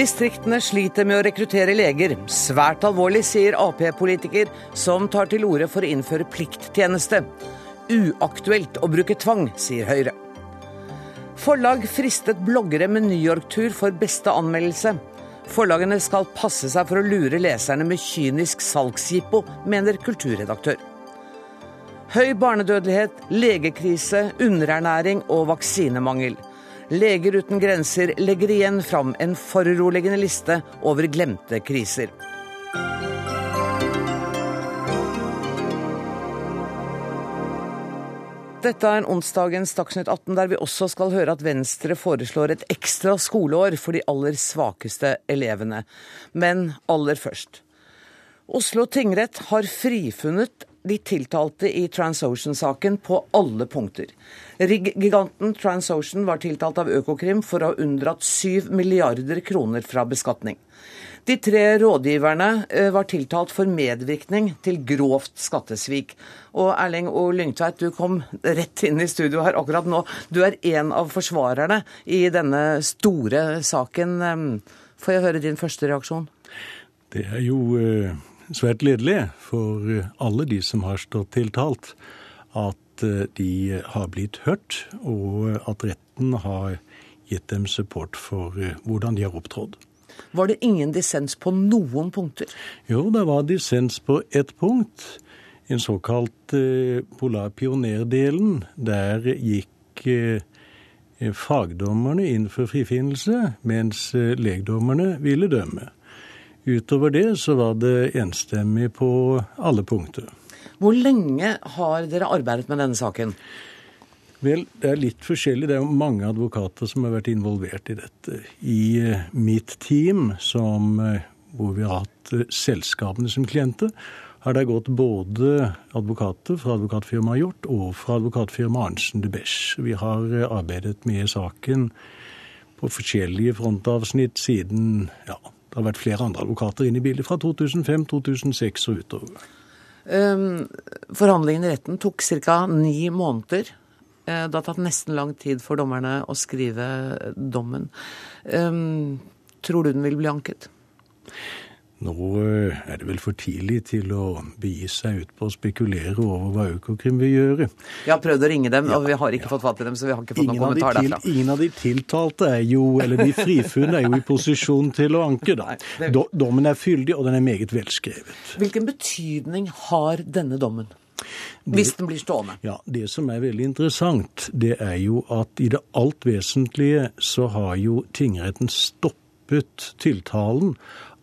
Distriktene sliter med å rekruttere leger. Svært alvorlig, sier Ap-politiker, som tar til orde for å innføre plikttjeneste. Uaktuelt å bruke tvang, sier Høyre. Forlag fristet bloggere med New York-tur for beste anmeldelse. Forlagene skal passe seg for å lure leserne med kynisk salgsjippo, mener kulturredaktør. Høy barnedødelighet, legekrise, underernæring og vaksinemangel. Leger uten grenser legger igjen fram en foruroligende liste over glemte kriser. Dette er onsdagens Dagsnytt 18, der vi også skal høre at Venstre foreslår et ekstra skoleår for de aller svakeste elevene. Men aller først. Oslo tingrett har frifunnet de tiltalte i TransOcean-saken på alle punkter. Rigg-giganten TransOcean var tiltalt av Økokrim for å ha unndratt 7 milliarder kroner fra beskatning. De tre rådgiverne eh, var tiltalt for medvirkning til grovt skattesvik. Og Erling O. Lyngtveit, du kom rett inn i studio her akkurat nå. Du er en av forsvarerne i denne store saken. Får jeg høre din første reaksjon? Det er jo eh, svært gledelig for eh, alle de som har stått tiltalt, at eh, de har blitt hørt, og at retten har gitt dem support for eh, hvordan de har opptrådt. Var det ingen dissens på noen punkter? Jo, det var dissens på ett punkt. En såkalt polarpionerdelen. Der gikk fagdommerne inn for frifinnelse, mens legdommerne ville dømme. Utover det så var det enstemmig på alle punkter. Hvor lenge har dere arbeidet med denne saken? Vel, det er litt forskjellig. Det er jo mange advokater som har vært involvert i dette. I eh, mitt team, som, eh, hvor vi har hatt eh, selskapene som klienter, har det gått både advokater fra advokatfirmaet Hjort og fra advokatfirmaet Arntzen de Besch. Vi har arbeidet med saken på forskjellige frontavsnitt siden ja, det har vært flere andre advokater inne i bildet fra 2005, 2006 og utover. Um, forhandlingene i retten tok ca. ni måneder. Eh, det har tatt nesten lang tid for dommerne å skrive dommen. Um, tror du den vil bli anket? Nå eh, er det vel for tidlig til å begi seg ut på å spekulere over hva Økokrim vil gjøre. Vi har prøvd å ringe dem, og vi har ikke ja. fått fatt i dem, så vi har ikke fått ingen noen kommentar til, derfra. Ingen av de tiltalte er jo, eller de frifunne er jo i posisjon til å anke, da. Dommen er fyldig, og den er meget velskrevet. Hvilken betydning har denne dommen? Hvis den blir stående? Ja, Det som er veldig interessant, det er jo at i det alt vesentlige så har jo tingretten stoppet tiltalen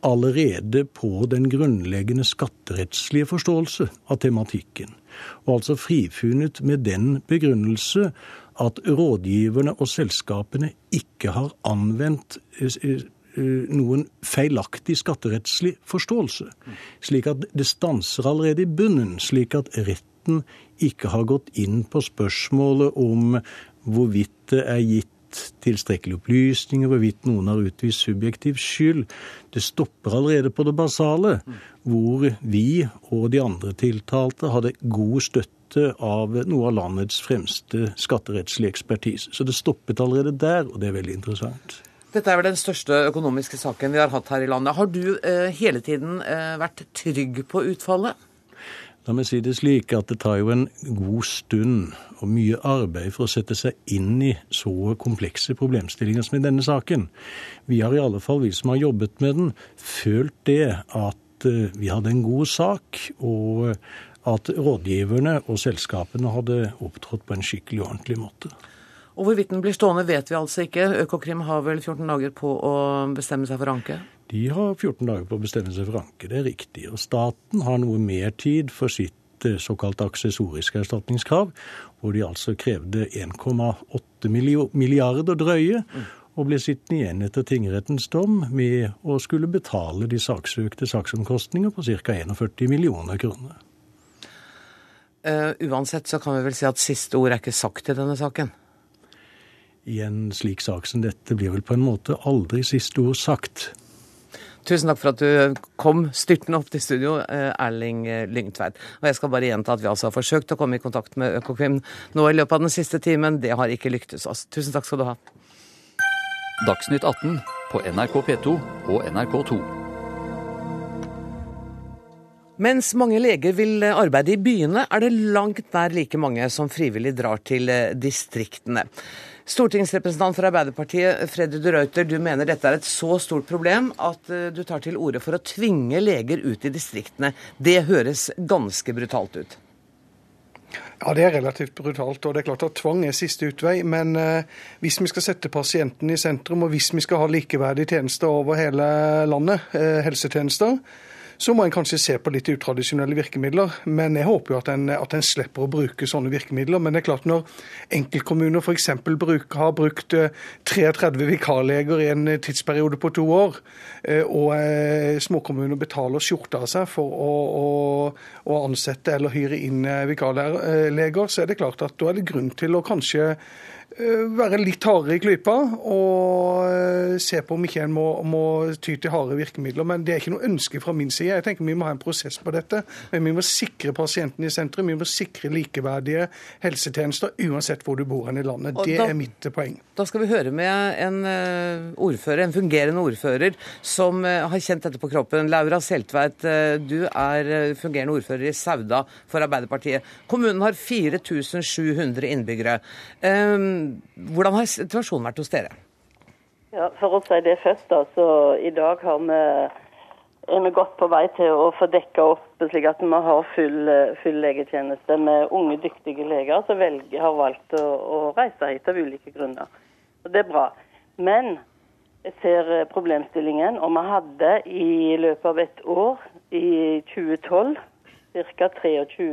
allerede på den grunnleggende skatterettslige forståelse av tematikken, og altså frifunnet med den begrunnelse at rådgiverne og selskapene ikke har anvendt eh, eh, noen feilaktig skatterettslig forståelse. Slik at det stanser allerede i bunnen, slik at retten ikke har gått inn på spørsmålet om hvorvidt det er gitt tilstrekkelige opplysninger, hvorvidt noen har utvist subjektiv skyld. Det stopper allerede på det basale, hvor vi og de andre tiltalte hadde god støtte av noe av landets fremste skatterettslige ekspertise. Så det stoppet allerede der, og det er veldig interessant. Dette er vel den største økonomiske saken vi har hatt her i landet. Har du eh, hele tiden eh, vært trygg på utfallet? La meg si det slik at det tar jo en god stund og mye arbeid for å sette seg inn i så komplekse problemstillinger som i denne saken. Vi har i alle fall, vi som har jobbet med den, følt det at eh, vi hadde en god sak, og at rådgiverne og selskapene hadde opptrådt på en skikkelig og ordentlig måte. Og Hvorvidt den blir stående, vet vi altså ikke. Økokrim har vel 14 dager på å bestemme seg for anke? De har 14 dager på å bestemme seg for anke, det er riktig. Og staten har noe mer tid for sitt eh, såkalt aksessoriske erstatningskrav, hvor de altså krevde 1,8 milliarder drøye. Og ble sittende igjen etter tingrettens dom med å skulle betale de saksøkte saksomkostninger på ca. 41 millioner kroner. Uh, uansett så kan vi vel si at siste ord er ikke sagt i denne saken? i en slik sak som dette blir vel på en måte aldri siste ord sagt. Tusen takk for at du kom styrtende opp til studio, eh, Erling Lyngtveit. Og jeg skal bare gjenta at vi altså har forsøkt å komme i kontakt med Økokrim nå i løpet av den siste timen. Det har ikke lyktes oss. Tusen takk skal du ha. Dagsnytt 18 på NRK P2 og NRK2. Mens mange leger vil arbeide i byene, er det langt nær like mange som frivillig drar til eh, distriktene. Stortingsrepresentant for Arbeiderpartiet Freddy de Ruiter, du mener dette er et så stort problem at eh, du tar til orde for å tvinge leger ut i distriktene. Det høres ganske brutalt ut? Ja, Det er relativt brutalt. og det er klart at Tvang er siste utvei. Men eh, hvis vi skal sette pasienten i sentrum, og hvis vi skal ha likeverdige tjenester over hele landet, eh, helsetjenester, så må en kanskje se på litt utradisjonelle virkemidler. Men jeg håper jo at en, at en slipper å bruke sånne virkemidler. Men det er klart når enkeltkommuner f.eks. har brukt 33 eh, vikarleger i en eh, tidsperiode på to år, eh, og småkommuner betaler skjorta av seg for å, å, å ansette eller hyre inn vikarleger, så er det klart at da er det grunn til å kanskje være litt hardere i klypa og eh, se på om ikke en må, må, ty til harde virkemidler. Men det er ikke noe ønske fra min side. Jeg tenker Vi må ha en prosess på dette. Men vi må sikre pasienten i sentrum. Vi må sikre likeverdige helsetjenester uansett hvor du bor hen i landet. Og det da, er mitt poeng. Da skal vi høre med en eh, ordfører, en fungerende ordfører som har kjent dette på kroppen. Laura Seltveit, du er fungerende ordfører i Sauda for Arbeiderpartiet. Kommunen har 4700 innbyggere. Um, hvordan har situasjonen vært hos dere? Ja, For å si det først, da, så i dag har vi, er vi godt på vei til å få dekka opp slik at vi har full, full legetjeneste med unge, dyktige leger som velger, har valgt å, å, reise hit av ulike grunner. Og Det er bra. Men jeg ser problemstillingen, og vi hadde i løpet av et år, i 2012, ca. 23,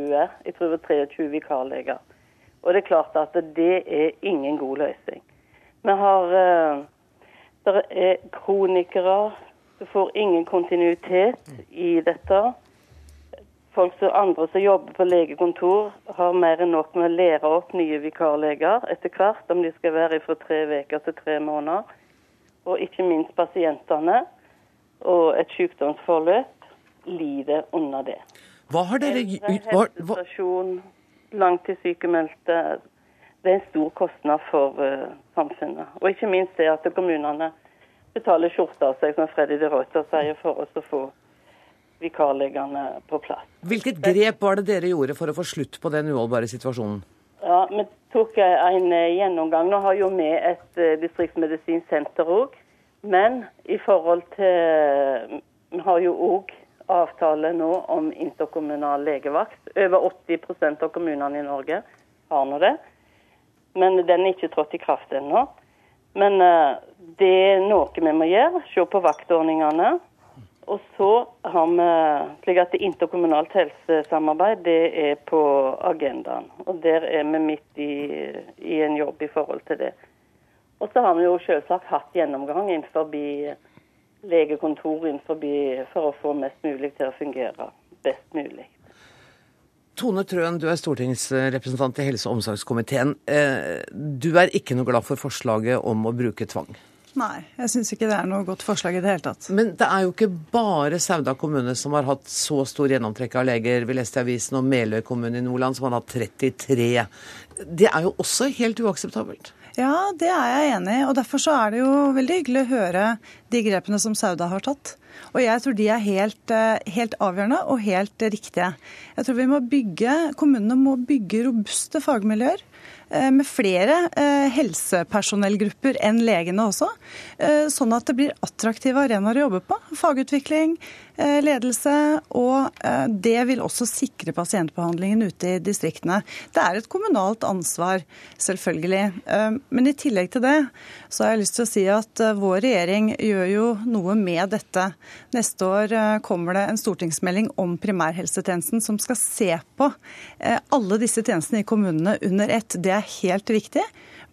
jeg tror det var 23 vikarleger. Og det er klart at det er ingen god løsning. Vi har eh, Det er kronikere. Du får ingen kontinuitet i dette. Folk som andre som jobber på legekontor, har mer enn nok med å lære opp nye vikarleger etter hvert, om de skal være fra tre uker til tre måneder. Og ikke minst pasientene og et sykdomsforløp lider under det. Hva har dere gjort? Langtidssykemeldte. Det er en stor kostnad for uh, samfunnet. Og ikke minst det at kommunene betaler skjorta av seg, som Freddy de Ruiter sier, for oss å få vikarlegene på plass. Hvilket grep var det dere gjorde for å få slutt på den uholdbare situasjonen? Ja, Vi tok en eh, gjennomgang. Nå har jo vi et distriktsmedisinsk senter òg. Men i forhold til Vi har jo òg avtale nå om interkommunal legevakt. Over 80 av kommunene i Norge har nå det. Men den er ikke trådt i kraft ennå. Men uh, det er noe vi må gjøre. Se på vaktordningene. Og så har vi slik at interkommunalt helsesamarbeid det er på agendaen. Og der er vi midt i, i en jobb i forhold til det. Og så har vi jo selvsagt hatt gjennomgang innenfor legekontor innenfor for å få mest mulig til å fungere best mulig. Tone Trøen, du er stortingsrepresentant i helse- og omsorgskomiteen. Eh, du er ikke noe glad for forslaget om å bruke tvang? Nei, jeg syns ikke det er noe godt forslag i det hele tatt. Men det er jo ikke bare Sauda kommune som har hatt så stor gjennomtrekk av leger. Vi leste i avisen om Meløy kommune i Nordland som har hatt 33. Det er jo også helt uakseptabelt? Ja, det er jeg enig i. Og derfor så er det jo veldig hyggelig å høre de grepene som Sauda har tatt. Og jeg tror de er helt, eh, helt, avgjørende og helt riktige. Jeg tror vi må bygge, Kommunene må bygge robuste fagmiljøer eh, med flere eh, helsepersonellgrupper enn legene også. Sånn at det blir attraktive arenaer å jobbe på. Fagutvikling, ledelse, og eh, det vil også sikre pasientbehandlingen ute i distriktene. Det er et kommunalt ansvar, selvfølgelig. Eh, men i tillegg til det så har jeg lyst til å si at vår regjering gjør jo noe med dette. Neste år kommer det en stortingsmelding om primærhelsetjenesten som skal se på alle disse tjenestene i kommunene under ett. Det er helt riktig.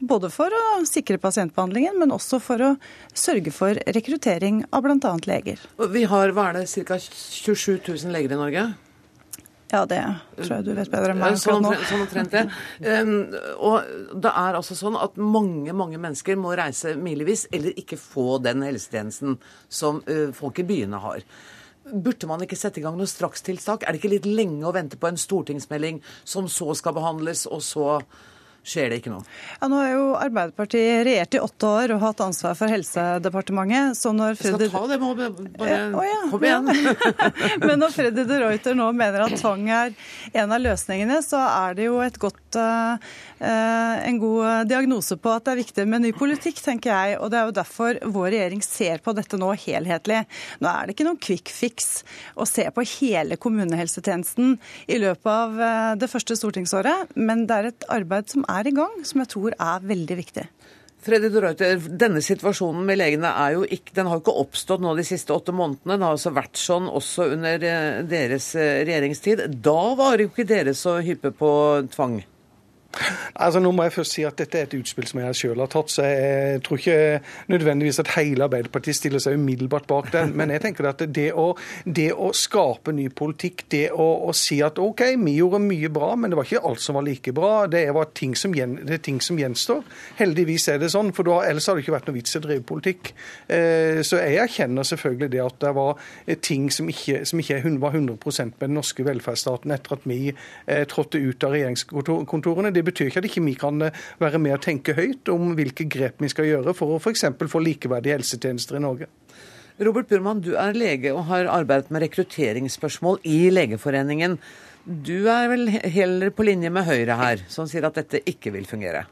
Både for å sikre pasientbehandlingen, men også for å sørge for rekruttering av bl.a. leger. Vi har hva er det, ca. 27 000 leger i Norge? Ja, det tror jeg du vet bedre enn meg sånn akkurat nå. Sånn omtrent det. Og det er altså sånn at mange mange mennesker må reise milevis eller ikke få den helsetjenesten som folk i byene har. Burde man ikke sette i gang noe strakstiltak? Er det ikke litt lenge å vente på en stortingsmelding som så skal behandles, og så skjer det ikke noe. Ja, Nå har jo Arbeiderpartiet regjert i åtte år og hatt ansvar for Helsedepartementet. Så når Freddy... Jeg skal ta det, må bare oh, ja. kom igjen. Men når Freddy de Ruiter nå mener at tvang er en av løsningene, så er det jo et godt, eh, en god diagnose på at det er viktig med ny politikk, tenker jeg. Og det er jo derfor vår regjering ser på dette nå helhetlig. Nå er det ikke noen quick fix å se på hele kommunehelsetjenesten i løpet av uh, det første stortingsåret, men det er et arbeid som er i gang, som jeg tror er veldig viktig. Freddy Dorøyter, denne situasjonen med legene er jo ikke, den har ikke oppstått nå de siste åtte månedene. Den har altså vært sånn også under eh, deres eh, regjeringstid. Da var jo ikke dere så hyppe på tvang? Altså, nå må jeg først si at Dette er et utspill som jeg selv har tatt, så jeg tror ikke nødvendigvis at hele Arbeiderpartiet stiller seg umiddelbart bak den. Men jeg tenker at det å, det å skape ny politikk, det å, å, si at OK, vi gjorde mye bra, men det var ikke alt som var like bra. Det er ting som, det er ting som gjenstår. Heldigvis er det sånn, for da, ellers hadde det ikke vært noe vits i å drive politikk. Eh, så jeg erkjenner selvfølgelig det at det var ting som ikke, som ikke var 100 med den norske velferdsstaten etter at vi eh, trådte ut av regjeringskontorene. Det det betyr ikke at ikke vi kan eh, være med og tenke høyt om hvilke grep vi skal gjøre for å f.eks. få likeverdige helsetjenester i Norge. Robert Burman, du er lege og har arbeidet med rekrutteringsspørsmål i Legeforeningen. Du er vel heller på linje med Høyre her, som sier at dette ikke vil fungere?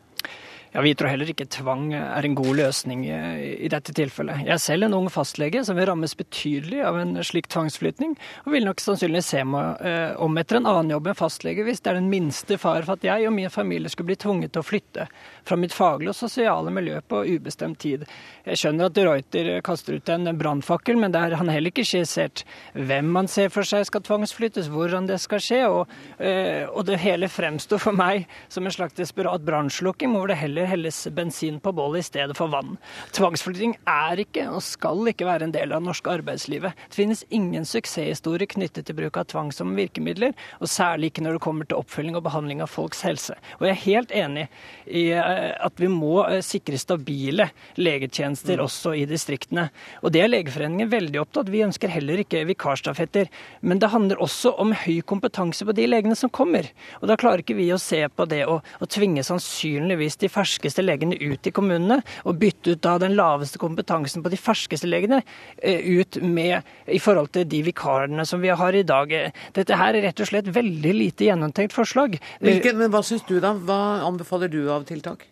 Ja, Vi tror heller ikke tvang er en god løsning i dette tilfellet. Jeg er selv en ung fastlege som vil rammes betydelig av en slik tvangsflytning, og vil nok sannsynligvis se meg eh, om etter en annen jobb enn fastlege hvis det er den minste fare for at jeg og min familie skulle bli tvunget til å flytte fra mitt faglige og sosiale miljø på ubestemt tid. Jeg skjønner at de Reuter kaster ut en brannfakkel, men der han heller ikke skissert hvem man ser for seg skal tvangsflyttes, hvordan det skal skje, og, eh, og det hele fremstår for meg som en slags desperat brannslukking hvor det heller heller helles bensin på bålet i stedet for vann. Tvangsflytting er ikke og skal ikke være en del av det norske arbeidslivet. Det finnes ingen suksesshistorie knyttet til bruk av tvang som virkemidler, og særlig ikke når det kommer til oppfølging og behandling av folks helse. Og jeg er helt enig i eh, at vi må eh, sikre stabile legetjenester mm. også i distriktene. Og det er Legeforeningen veldig opptatt Vi ønsker heller ikke vikarstafetter. Men det handler også om høy kompetanse på de legene som kommer. Og da klarer ikke vi å se på det og, tvinge sannsynligvis de ferske ferskeste legene ut i kommunene, og bytte ut da den laveste kompetansen på de ferskeste legene eh, ut med i forhold til de vikarene som vi har i dag. Dette her er rett og slett veldig lite gjennomtenkt forslag. Hvilken, men hva syns du da? Hva anbefaler du av tiltak?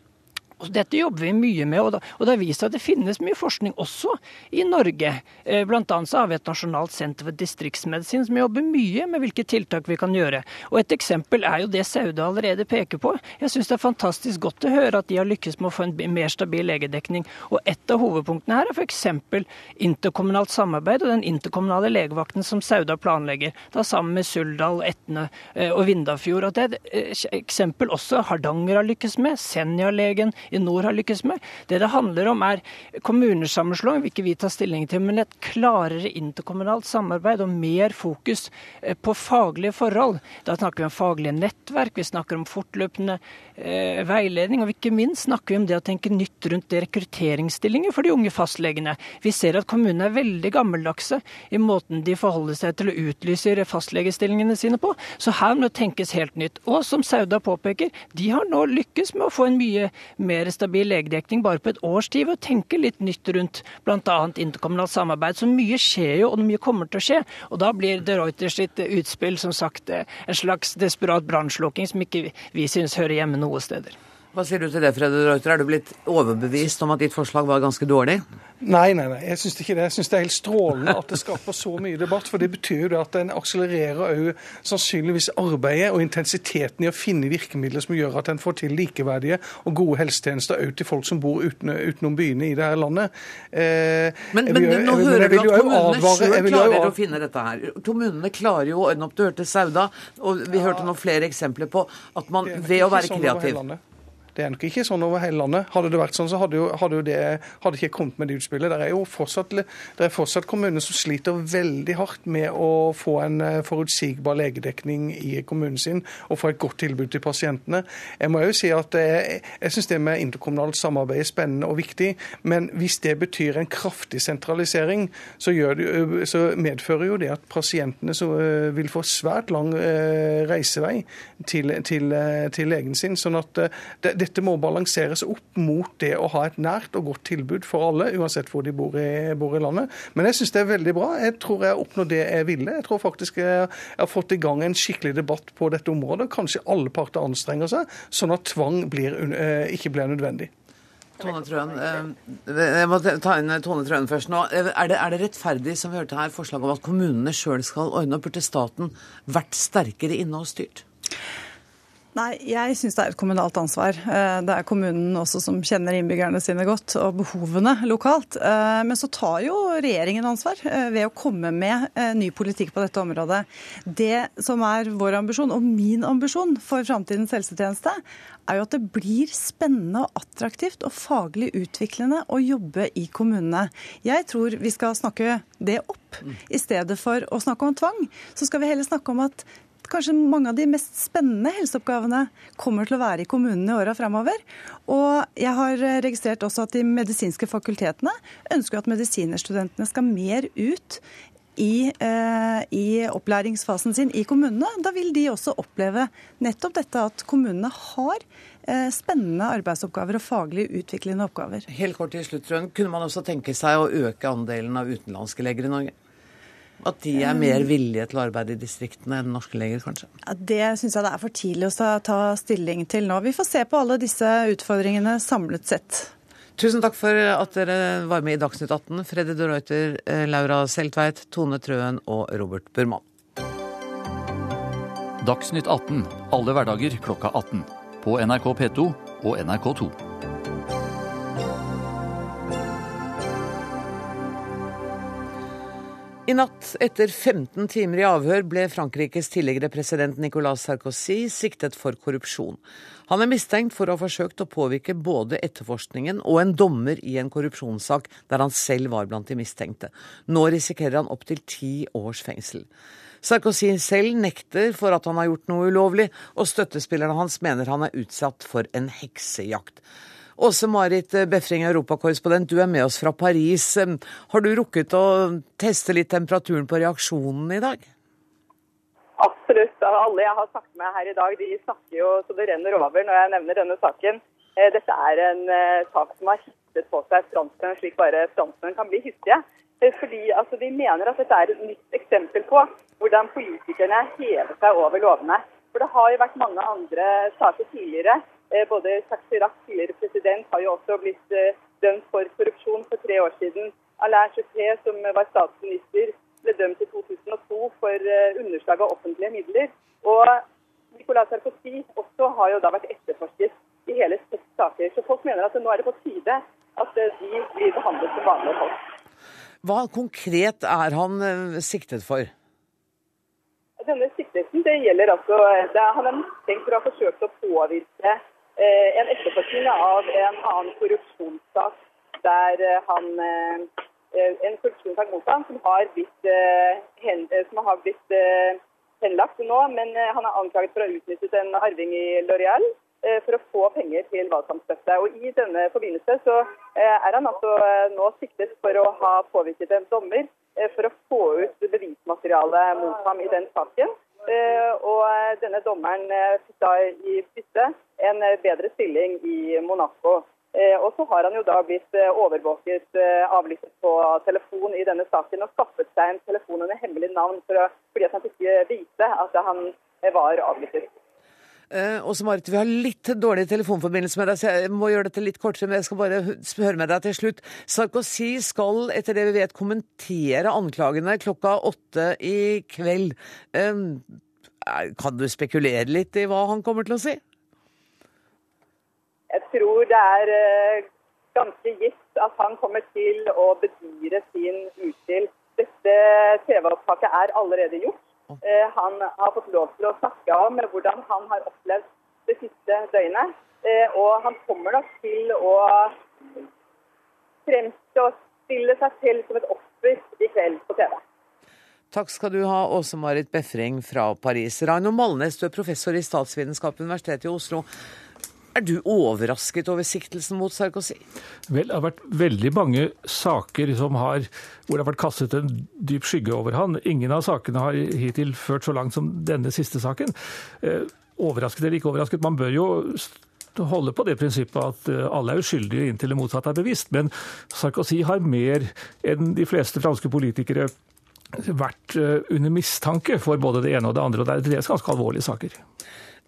Og dette jobber vi mye med, og, det har vist at det finnes mye forskning også i Norge. Eh, blant annet så har vi et nasjonalt senter for distriktsmedisin som jobber mye med hvilke tiltak vi kan gjøre. Og Et eksempel er jo det Sauda allerede peker på. Jeg syns det er fantastisk godt å høre at de har lykkes med å få en mer stabil legedekning. Og Et av hovedpunktene her er f.eks. interkommunalt samarbeid og den interkommunale legevakten som Sauda planlegger, da sammen med Suldal, Etne eh, og Vindafjord. Og Det er et eh, eksempel også Hardanger har lykkes med, Senja-legen i nord har lykkes med. Det det handler om er kommunesammenslåing, vil ikke vi ta stilling til, men et klarere interkommunalt samarbeid og mer fokus eh, på faglige forhold. Da snakker vi om faglige nettverk, vi snakker om fortløpende eh, veiledning, og ikke minst snakker vi om det å tenke nytt rundt rekrutteringsstillinger for de unge fastlegene. Vi ser at kommunene er veldig gammeldagse i måten de forholder seg til å utlyse fastlegestillingene sine på, så her må det tenkes helt nytt. Og som Sauda påpeker, de har nå lykkes med å få en mye mer mer stabil legedekning bare på et års tid ved å tenke litt nytt rundt bl.a. interkommunalt samarbeid. Så mye skjer jo, og mye kommer til å skje. Og da blir de Reuters sitt utspill som sagt en slags desperat brannslukking som ikke vi synes hører hjemme noe steder. Hva sier du til det, Freddy Reuter? Er du blitt overbevist om at ditt forslag var ganske dårlig? Nei, nei, nei. Jeg syns ikke det. Jeg syns det er helt strålende at det skaper så mye debatt. For det betyr jo at en akselererer òg sannsynligvis arbeidet og intensiteten i å finne virkemidler som gjør at en får til likeverdige og gode helsetjenester òg til folk som bor uten, utenom byene i det her landet. Eh, men, men vil, nå hører du at kommunene sjøl klarer å finne dette her. Kommunene klarer jo å ordne opp. Du hørte Sauda, og vi ja. hørte noen flere eksempler på at man ved å være kreativ Det er nok ikke sånn over hele landet. Hadde det vært sånn, så hadde jo, hadde jo det hadde ikke kommet med det utspillet. Det er jo fortsatt, det er fortsatt kommuner som sliter veldig hardt med å få en eh, forutsigbar legedekning i kommunen sin og få et godt tilbud til pasientene. Jeg må jo si at jeg, jeg syns det med interkommunalt samarbeid er spennende og viktig, men hvis det betyr en kraftig sentralisering, så, det, så medfører jo det at pasientene vil få svært lang reisevei til, til, til legen sin. sånn at det, dette må balanseres opp mot det å ha et nært og godt tilbud for alle, uansett hvor de bor i, bor i landet. Men jeg syns det er veldig bra. Jeg tror jeg har oppnådd det jeg ville. Jeg tror faktisk jeg har fått i gang en skikkelig debatt på dette området. Kanskje alle parter anstrenger seg, sånn at tvang blir, ikke blir nødvendig. Tone Trøen, jeg må ta inn Tone Trøen først nå. Er det, er det rettferdig, som vi hørte her, forslag om at kommunene sjøl skal ordne opp? Burde staten vært sterkere inne og styrt? Nei, jeg syns det er et kommunalt ansvar. Eh, det er kommunen også som kjenner innbyggerne sine godt, og behovene lokalt. Eh, men så tar jo regjeringen ansvar eh, ved å komme med ny politikk på dette området. Det som er vår ambisjon, og min ambisjon for framtidens helsetjeneste, er jo at det blir spennende og attraktivt og faglig utviklende å jobbe i kommunene. Jeg tror vi skal snakke det opp. I stedet for å snakke om tvang, så skal vi heller snakke om at kanskje mange av de mest spennende helseoppgavene kommer til å være i kommunene i åra framover. Og jeg har registrert også at de medisinske fakultetene ønsker at medisinerstudentene skal mer ut i, eh, i, opplæringsfasen sin i kommunene. Da vil de også oppleve nettopp dette at kommunene har eh, spennende arbeidsoppgaver og faglig utviklende oppgaver. Helt kort til slutt, Trøen. Kunne man også tenke seg å øke andelen av utenlandske leger i Norge? At de er mer villige til å arbeide i distriktene enn norske leger, kanskje? Ja, det syns jeg det er for tidlig å ta stilling til nå. Vi får se på alle disse utfordringene samlet sett. Tusen takk for at dere var med i Dagsnytt 18. Freddy de Reuter, eh, Laura Seltveit, Tone Trøen og Robert Burman. Dagsnytt 18 alle hverdager klokka 18. På NRK P2 og NRK2. I natt, etter 15 timer i avhør, ble Frankrikes tidligere president Nicolas Sarkozy siktet for korrupsjon. Han er mistenkt for å ha forsøkt å påvirke både etterforskningen og en dommer i en korrupsjonssak der han selv var blant de mistenkte. Nå risikerer han opptil ti års fengsel. Sarkozy selv nekter for at han har gjort noe ulovlig, og støttespillerne hans mener han er utsatt for en heksejakt. Åse Marit Befring, europakorrespondent, du er med oss fra Paris. Har du rukket å teste litt temperaturen på reaksjonen i dag? Absolutt. Alle jeg har snakket med her i dag, de snakker jo så det renner over når jeg nevner denne saken. Eh, dette er en eh, sak som har hittet på seg franskmenn slik bare franskmenn kan bli hissige. Eh, fordi altså, De mener at dette er et nytt eksempel på hvordan politikerne hever seg over lovene. For Det har jo vært mange andre saker tidligere Eh, både Jacques Chirac, tidligere president, har jo også blitt eh, dømt for korrupsjon for tre år siden. Alain Juppé, som var statsminister, ble dømt i 2002 for eh, underslag av offentlige midler. Og Nicolas Sarkozy også har jo da vært etterforsket i hele seks saker. Så folk mener at nå er det på tide at de blir behandlet som vanlige folk. Hva konkret er han siktet for? Denne siktelsen det gjelder altså, det, Han er mistenkt for å ha forsøkt å påvirke Eh, en etterforskning av en annen korrupsjonssak der eh, han eh, En korrupsjonssak mot ham som har blitt, som har blitt henlagt nå, men han er anklaget for å ha utnyttet en arving i Loreal for å få penger til valgkampstøtte. Og I denne forbindelse så er han altså nå siktet for å ha påvirket en dommer for å få ut bevismateriale mot ham i den saken. Eh, og denne dommeren eh, fikk da i bytte en eh, bedre stilling i Monaco. Og så har han jo da blitt overvåket, avlyttet på telefon i denne saken og skaffet seg en telefon under hemmelig navn for å, fordi han fikk vite at han var avlyttet. Eh, så Marit, vi har litt dårlig telefonforbindelse med deg, så jeg må gjøre dette litt kortere. Men jeg skal bare høre med deg til slutt. Sarkozy skal, etter det vi vet, kommentere anklagene klokka åtte i kveld. Kan du spekulere litt i hva han kommer til å si? Jeg tror det er eh, ganske gitt at han kommer til å bedyre sin utspill. Dette TV-opptaket er allerede gjort. Eh, han har fått lov til å snakke om hvordan han har opplevd det siste døgnet. Eh, og han kommer nok til å fremstå stille seg selv som et offer i kveld på TV. Takk skal du ha, Åse Marit Befring fra Paris. Raino Malnes, du er professor i statsvitenskap ved Universitetet i Oslo. Er du overrasket over siktelsen mot Sarkozy? Vel, det har vært veldig mange saker har, hvor det har vært kastet en dyp skygge over han. Ingen av sakene har hittil ført så langt som denne siste saken. Eh, overrasket eller ikke overrasket, man bør jo holde på det prinsippet at eh, alle er uskyldige inntil det motsatte er bevisst. Men Sarkozy har mer enn de fleste franske politikere vært eh, under mistanke for både det ene og det andre. og Det er dels ganske alvorlige saker.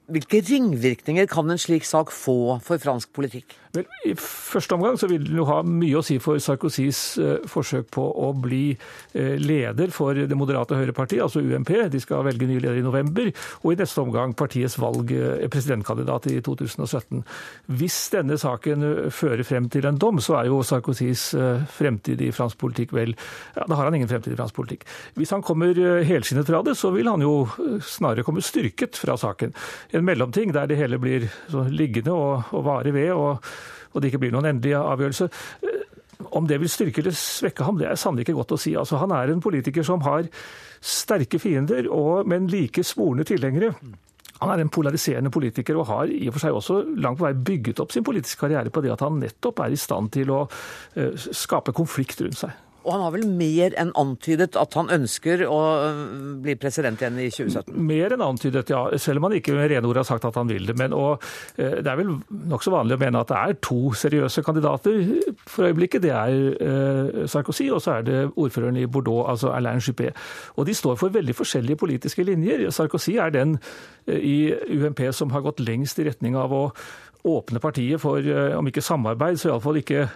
Hvilke ringvirkninger kan en slik sak få for fransk politikk? Vel, I første omgang så vil det jo ha mye å si for Sarkozys eh, forsøk på å bli eh, leder for det moderate høyrepartiet, altså UMP. De skal velge ny leder i november. Og i neste omgang partiets valg eh, presidentkandidat i 2017. Hvis denne saken fører frem til en dom, så er jo Sarkozys fremtid i fransk politikk vel ja, Da har han ingen fremtid i fransk politikk. Hvis han kommer helskinnet fra det, så vil han jo snarere komme styrket fra saken. En mellomting der det hele blir liggende og, og vare ved. og og det ikke blir noen endelig avgjørelse. Eh, om det vil styrke eller svekke ham, det er sannelig ikke godt å si. Altså, han er en politiker som har sterke fiender, og, men like svorne tilhengere. Han er en polariserende politiker og har i og for seg også langt på vei bygget opp sin politiske karriere på det at han nettopp er i stand til å uh, skape konflikt rundt seg. Og han har vel mer enn antydet at han ønsker å øh, bli president igjen i 2017? Mer enn antydet, ja. Selv om han ikke med rene ord har sagt at han vil det. Men og, øh, det er vel nokså vanlig å mene at det er to seriøse kandidater for øyeblikket. Det er eh, Sarkozy, og så er det ordføreren i Bordeaux, altså Alain Juppé. Og de står for veldig forskjellige politiske linjer. Sarkozy er den i UMP som har gått lengst i retning av å åpne partiet for, eh, om ikke samarbeid, så iallfall ikke,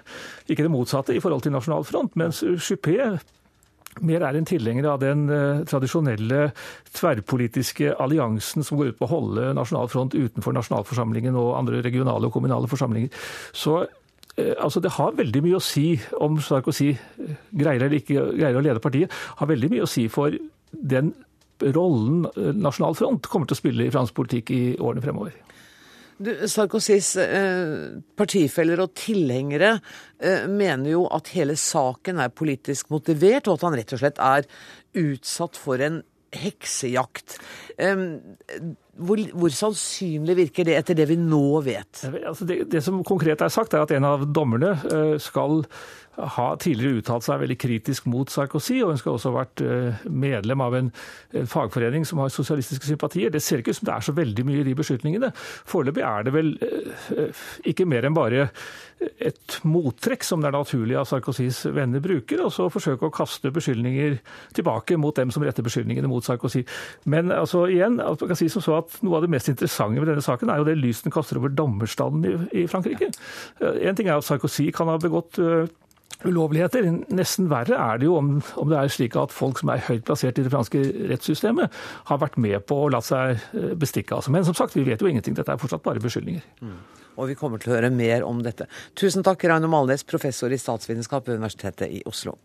ikke det motsatte i forhold til Nasjonal Front. Mens Juppé mer er en tilhenger av den uh, tradisjonelle tverrpolitiske alliansen som går ut på å holde Nasjonal Front utenfor nasjonalforsamlingen og andre regionale og kommunale forsamlinger. Så uh, altså Det har veldig mye å si om Sarkozy greier eller ikke greier å lede partiet. har veldig mye å si for den rollen Nasjonal Front kommer til å spille i fransk politikk i årene fremover. Du, Sarkozys eh, partifeller og tilhengere eh, mener jo at hele saken er politisk motivert, og at han rett og slett er utsatt for en heksejakt. Eh, hvor, hvor, sannsynlig virker det etter det vi nå vet? Altså det, det, som konkret er sagt, er at en av dommerne eh, skal har tidligere uttalt seg veldig kritisk mot Sarkozy, og hun skal også ha vært eh, medlem av en, en, fagforening som har sosialistiske sympatier. Det ser ikke ut som det er så veldig mye i de beskyldningene. Foreløpig er det vel eh, ikke mer enn bare et mottrekk som det er naturlig at Sarkozys venner bruker, og så forsøke å kaste beskyldninger tilbake mot dem som retter beskyldningene mot Sarkozy. Men altså igjen, man kan si som så at noe av det mest interessante med denne saken er jo det lys den kaster over dommerstanden i, i Frankrike. Eh, en ting er at Sarkozy kan ha begått ulovligheter. Nesten verre er det jo om, om, det er slik at folk som er høyt plassert i det franske rettssystemet, har vært med på å la seg eh, bestikke. Altså. Men som sagt, vi vet jo ingenting. Dette er fortsatt bare beskyldninger. Mm. Og vi kommer til å høre mer om dette. Tusen takk, Raino Malnes, professor i statsvitenskap ved Universitetet i Oslo.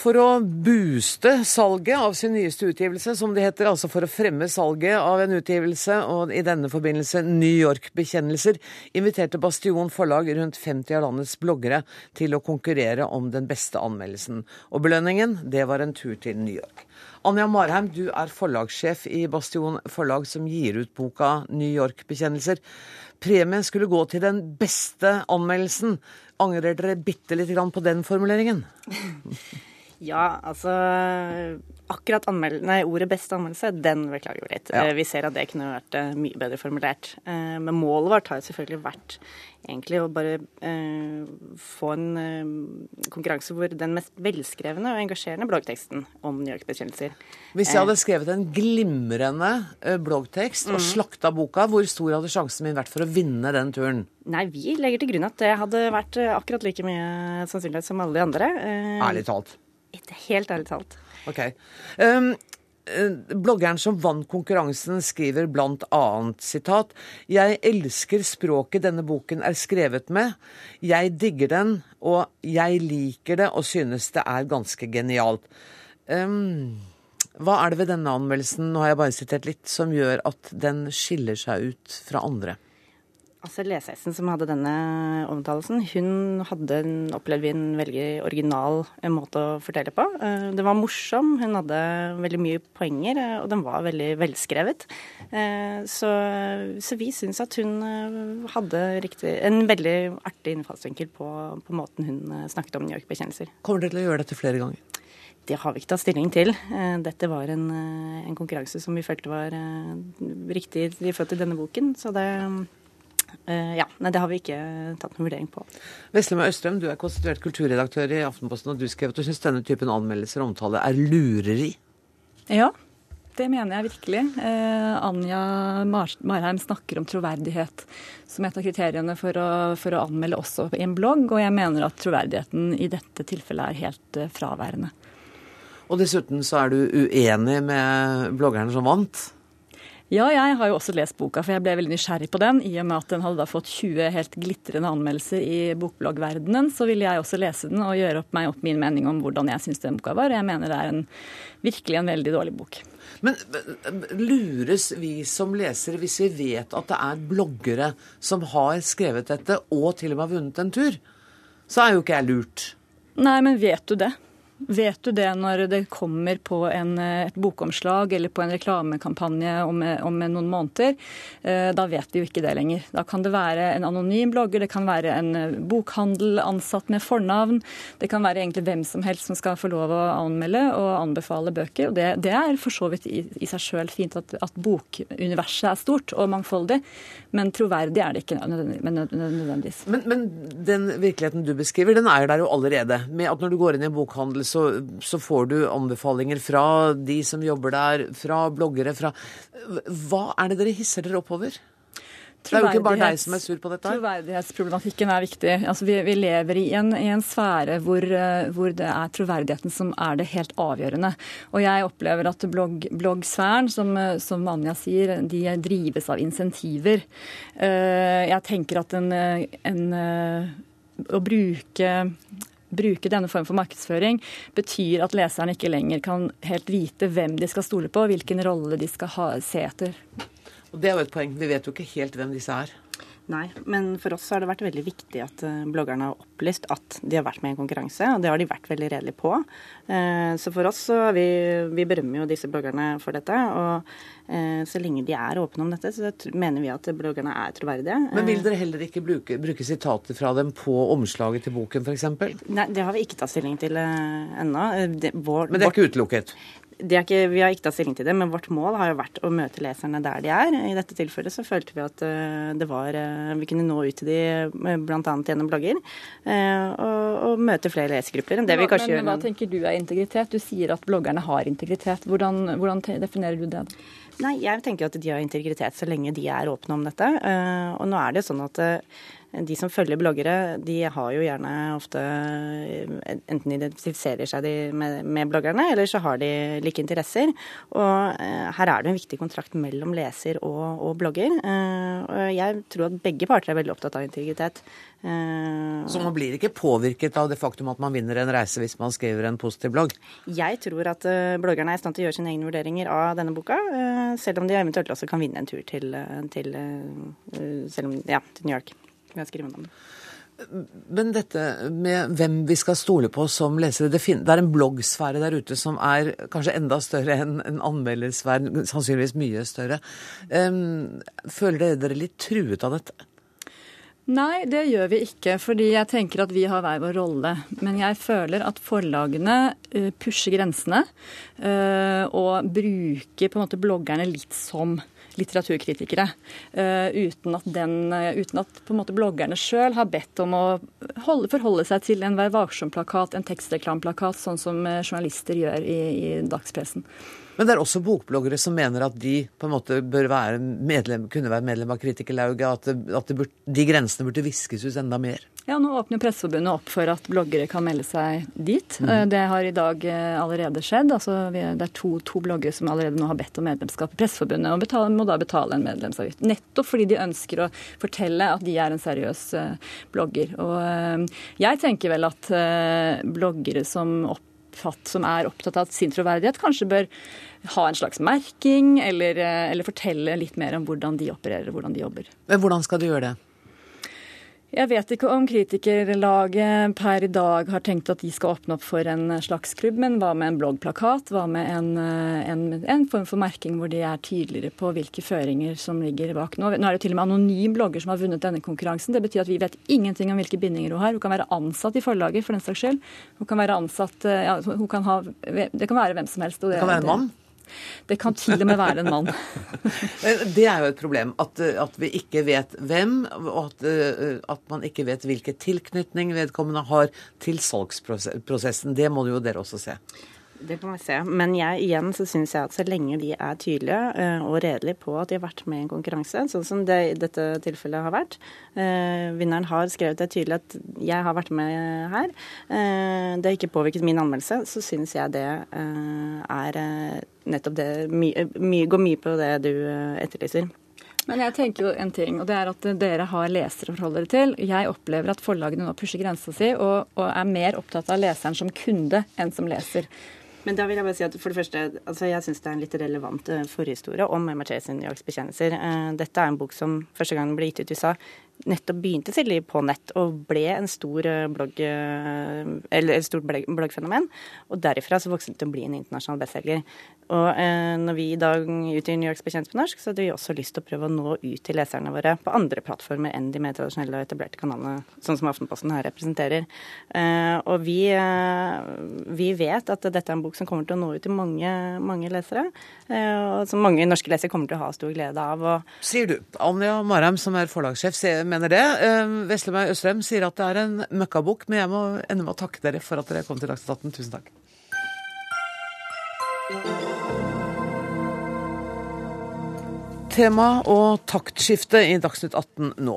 For å booste salget av sin nyeste utgivelse, som det heter, altså for å fremme salget av en utgivelse, og i denne forbindelse New York-bekjennelser, inviterte Bastion forlag rundt 50 av landets bloggere til å konkurrere om den beste anmeldelsen. Og belønningen, det var en tur til New York. Anja Marheim, du er forlagssjef i Bastion forlag, som gir ut boka New York-bekjennelser. Premien skulle gå til den beste anmeldelsen. Angrer dere bitte lite grann på den formuleringen? Ja, altså Akkurat nei, ordet beste anmeldelse, den beklager vi litt. Ja. Eh, vi ser at det kunne vært eh, mye bedre formulert. Eh, men målet vårt har selvfølgelig vært egentlig å bare få en konkurranse hvor den mest velskrevne og engasjerende bloggteksten om New York-bekjennelser Hvis jeg hadde skrevet en glimrende bloggtekst og mm. slakta boka, hvor stor hadde sjansen min vært for å vinne den turen? Nei, vi legger til grunn at det hadde vært akkurat like mye sannsynlighet som alle de andre. Ærlig talt. Helt ærlig talt. Ok. Um, bloggeren som vant konkurransen, skriver blant annet sitat Jeg elsker språket denne boken er skrevet med. Jeg digger den, og jeg liker det og synes det er ganske genialt. Um, hva er det ved denne anmeldelsen, nå har jeg bare sitert litt, som gjør at den skiller seg ut fra andre? Altså Lesehesten som hadde denne omtalelsen, hun hadde, opplevde vi en veldig original eh, måte å fortelle på. Den det var morsom, hun hadde veldig mye poenger, eh, og den var veldig velskrevet. Så, så vi syns at hun hadde riktig, en veldig artig innfallsvinkel på, på måten hun snakket om New York-bekjennelser. Kommer dere til å gjøre dette flere ganger? Det har vi ikke tatt stilling til. Dette var en, en konkurranse som vi følte var riktig i forhold til denne boken. Så det ja, nei, Det har vi ikke tatt noen vurdering på. Veslema Østrøm, du er konstituert kulturredaktør i Aftenposten, og du skrev at du syns denne typen anmeldelser og omtale er lureri? Ja, det mener jeg virkelig. Eh, Anja Mar Marheim snakker om troverdighet som et av kriteriene for å, for å, anmelde også i en blogg, og jeg mener at troverdigheten i dette tilfellet er helt uh, fraværende. Og dessuten så er du uenig med bloggerne som vant? Ja, jeg har jo også lest boka, for jeg ble veldig nysgjerrig på den. I og med at den hadde da fått 20 helt glitrende anmeldelser i bokbloggverdenen, så ville jeg også lese den og gjøre opp meg opp min mening om hvordan jeg syns den boka var. Og Jeg mener det er en, virkelig en veldig dårlig bok. Men lures vi som lesere hvis vi vet at det er bloggere som har skrevet dette, og til og med har vunnet en tur? Så er jo ikke jeg lurt. Nei, men vet du det? Vet du det når det kommer på en, et bokomslag eller på en reklamekampanje om, om, noen måneder? Eh, da vet vi jo ikke det lenger. Da kan det være en anonym blogger, det kan være en eh, bokhandel ansatt med fornavn. Det kan være egentlig hvem som helst som skal få lov å anmelde og anbefale bøker. og Det, det er for så vidt i, i seg sjøl fint at, at, bokuniverset er stort og mangfoldig, men troverdig er det ikke nødvendigvis. Men, men den virkeligheten du beskriver, den er der jo allerede. Med at når du går inn i en bokhandel, så, så, får du anbefalinger fra de som jobber der, fra bloggere, fra Hva er det dere hisser dere oppover? Det er jo ikke bare deg som er sur på dette. Troverdighetsproblematikken er viktig. Altså, vi, vi, lever i en, i en sfære hvor, eh, hvor, det er troverdigheten som er det helt avgjørende. Og jeg opplever at blogg, bloggsfæren, som, eh, som Anja sier, de drives av insentiver. Eh, jeg tenker at en, en å bruke bruke denne form for markedsføring, betyr at leseren ikke lenger kan helt vite hvem de skal stole på, hvilken rolle de skal ha, se etter. Og Det er jo et poeng. Vi vet jo ikke helt hvem disse er. Nei, men for oss har det vært veldig viktig at eh, bloggerne har opplyst at de har vært med i en konkurranse, og det har de vært veldig redelige på. Eh, så for oss så vi, vi berømmer jo disse bloggerne for dette. Og eh, så lenge de er åpne om dette, så mener vi at bloggerne er troverdige. Men vil dere heller ikke bruke, bruke sitater fra dem på omslaget til boken f.eks.? Nei, det har vi ikke tatt stilling til ennå. Men det er ikke utelukket? Ikke, vi har ikke tatt stilling til det, men vårt mål har jo vært å møte leserne der de er. I dette tilfellet så følte vi at eh, det var eh, Vi kunne nå ut til de eh, bl.a. gjennom blogger. Og, og, møte flere lesegrupper enn det vi kanskje gjør. Men hva tenker du er integritet? Du sier at bloggerne har integritet. Hvordan, hvordan definerer du det? Nei, jeg tenker at de har integritet så lenge de er åpne om dette. Og nå er det sånn at de som følger bloggere, de har jo gjerne ofte Enten identifiserer seg de med, med, bloggerne, eller så har de like interesser. Og eh, her er det en viktig kontrakt mellom leser og, og blogger. Eh, og jeg tror at begge parter er veldig opptatt av integritet. Eh, så man blir ikke påvirket av det faktum at man vinner en reise hvis man skriver en positiv blogg? Jeg tror at bloggerne er i stand til å gjøre sine egne vurderinger av denne boka, selv om de eventuelt også kan vinne en tur til, til, om, ja, til New York ved å skrive om det. Men dette med hvem vi skal stole på som lesere, det, er en bloggsfære der ute som er kanskje enda større enn en anmeldersfære, sannsynligvis mye større. Føler dere dere litt truet av dette? Nei, det gjør vi ikke, fordi jeg tenker at vi har hver vår rolle. Men jeg føler at forlagene uh, pusher grensene uh, og bruker på en måte bloggerne litt som litteraturkritikere. Uh, uten at, den, uh, uten at bloggerne sjøl har bedt om å holde, forholde seg til en Vær varsom-plakat, en tekstreklamplakat, sånn som uh, journalister gjør i, i dagspressen. Men det er også bokbloggere som mener at de på en måte bør være medlem, kunne være medlem av Kritikerlauget, at, at burde, de grensene burde viskes ut enda mer. Ja, Nå åpner Presseforbundet opp for at bloggere kan melde seg dit. Mm. Det har i dag eh, allerede skjedd. Altså, det er to, to, bloggere som allerede nå har bedt om medlemskap i Presseforbundet, og betale, må da betale en medlemsavgift. Nettopp fordi de ønsker å fortelle at de er en seriøs blogger. Og jeg tenker vel at bloggere som opp som er opptatt av sin troverdighet, kanskje bør ha en slags merking, eller, eller fortelle litt mer om hvordan de opererer og hvordan de jobber. Men hvordan skal du gjøre det? Jeg vet ikke om kritikerlaget per i dag har tenkt at de skal åpne opp for en slags klubb, men hva med en bloggplakat? Hva med en, en, en, form for merking hvor de er tydeligere på hvilke føringer som ligger bak? Nå, nå er det til og med anonym blogger som har vunnet denne konkurransen. Det betyr at vi vet ingenting om hvilke bindinger hun har. Hun kan være ansatt i forlaget for den saks skyld. Hun kan være ansatt ja, hun kan ha, Det kan være hvem som helst. det, det kan være en mann? Det kan til og med være en mann. det er jo et problem at, at vi ikke vet hvem, og at, at, man ikke vet hvilken tilknytning vedkommende har til salgsprosessen. Det må jo dere også se. Det kan vi se. Men jeg, igjen så syns jeg at så lenge de er tydelige uh, og redelige på at de har vært med i en konkurranse, sånn som det i dette tilfellet har vært uh, Vinneren har skrevet det tydelig at 'jeg har vært med her'. Uh, det har ikke påvirket min anmeldelse. Så syns jeg det er nettopp det my, Går mye på det du etterlyser. Men jeg tenker jo en ting, og det er at dere har lesere å forholde dere til. Jeg opplever at forlagene nå pusher grensa si og, og, er mer opptatt av leseren som kunde enn som leser. Men da vil jeg bare si at for det første, altså jeg syns det er en litt relevant uh, forhistorie om MRT sin jaktbekjennelser. Uh, dette er en bok som første gang ble gitt ut i USA, nettopp begynte liv på nett og ble en stor eh, blogg, eller et stort bloggfenomen. Og derifra så vokste det til å bli en internasjonal bestselger. Og eh, når vi i dag utgir New Yorks bekjent på norsk, så hadde vi også lyst til å prøve å nå ut til leserne våre på andre plattformer enn de mer tradisjonelle og etablerte kanalene, sånn som Aftenposten her representerer. Eh, og vi, eh, vi, vet at dette er en bok som kommer til å nå ut til mange, mange lesere, eh, og som mange norske lesere kommer til å ha stor glede av. Og... Sier du. Anja Marheim, som er forlagssjef, mener det. Eh, Veslemøy Østrem sier at det er en møkkabok, men jeg må ende med å takke dere for at dere kom til Dagsnytt 18. Tusen takk. Tema og taktskifte i Dagsnytt 18 nå.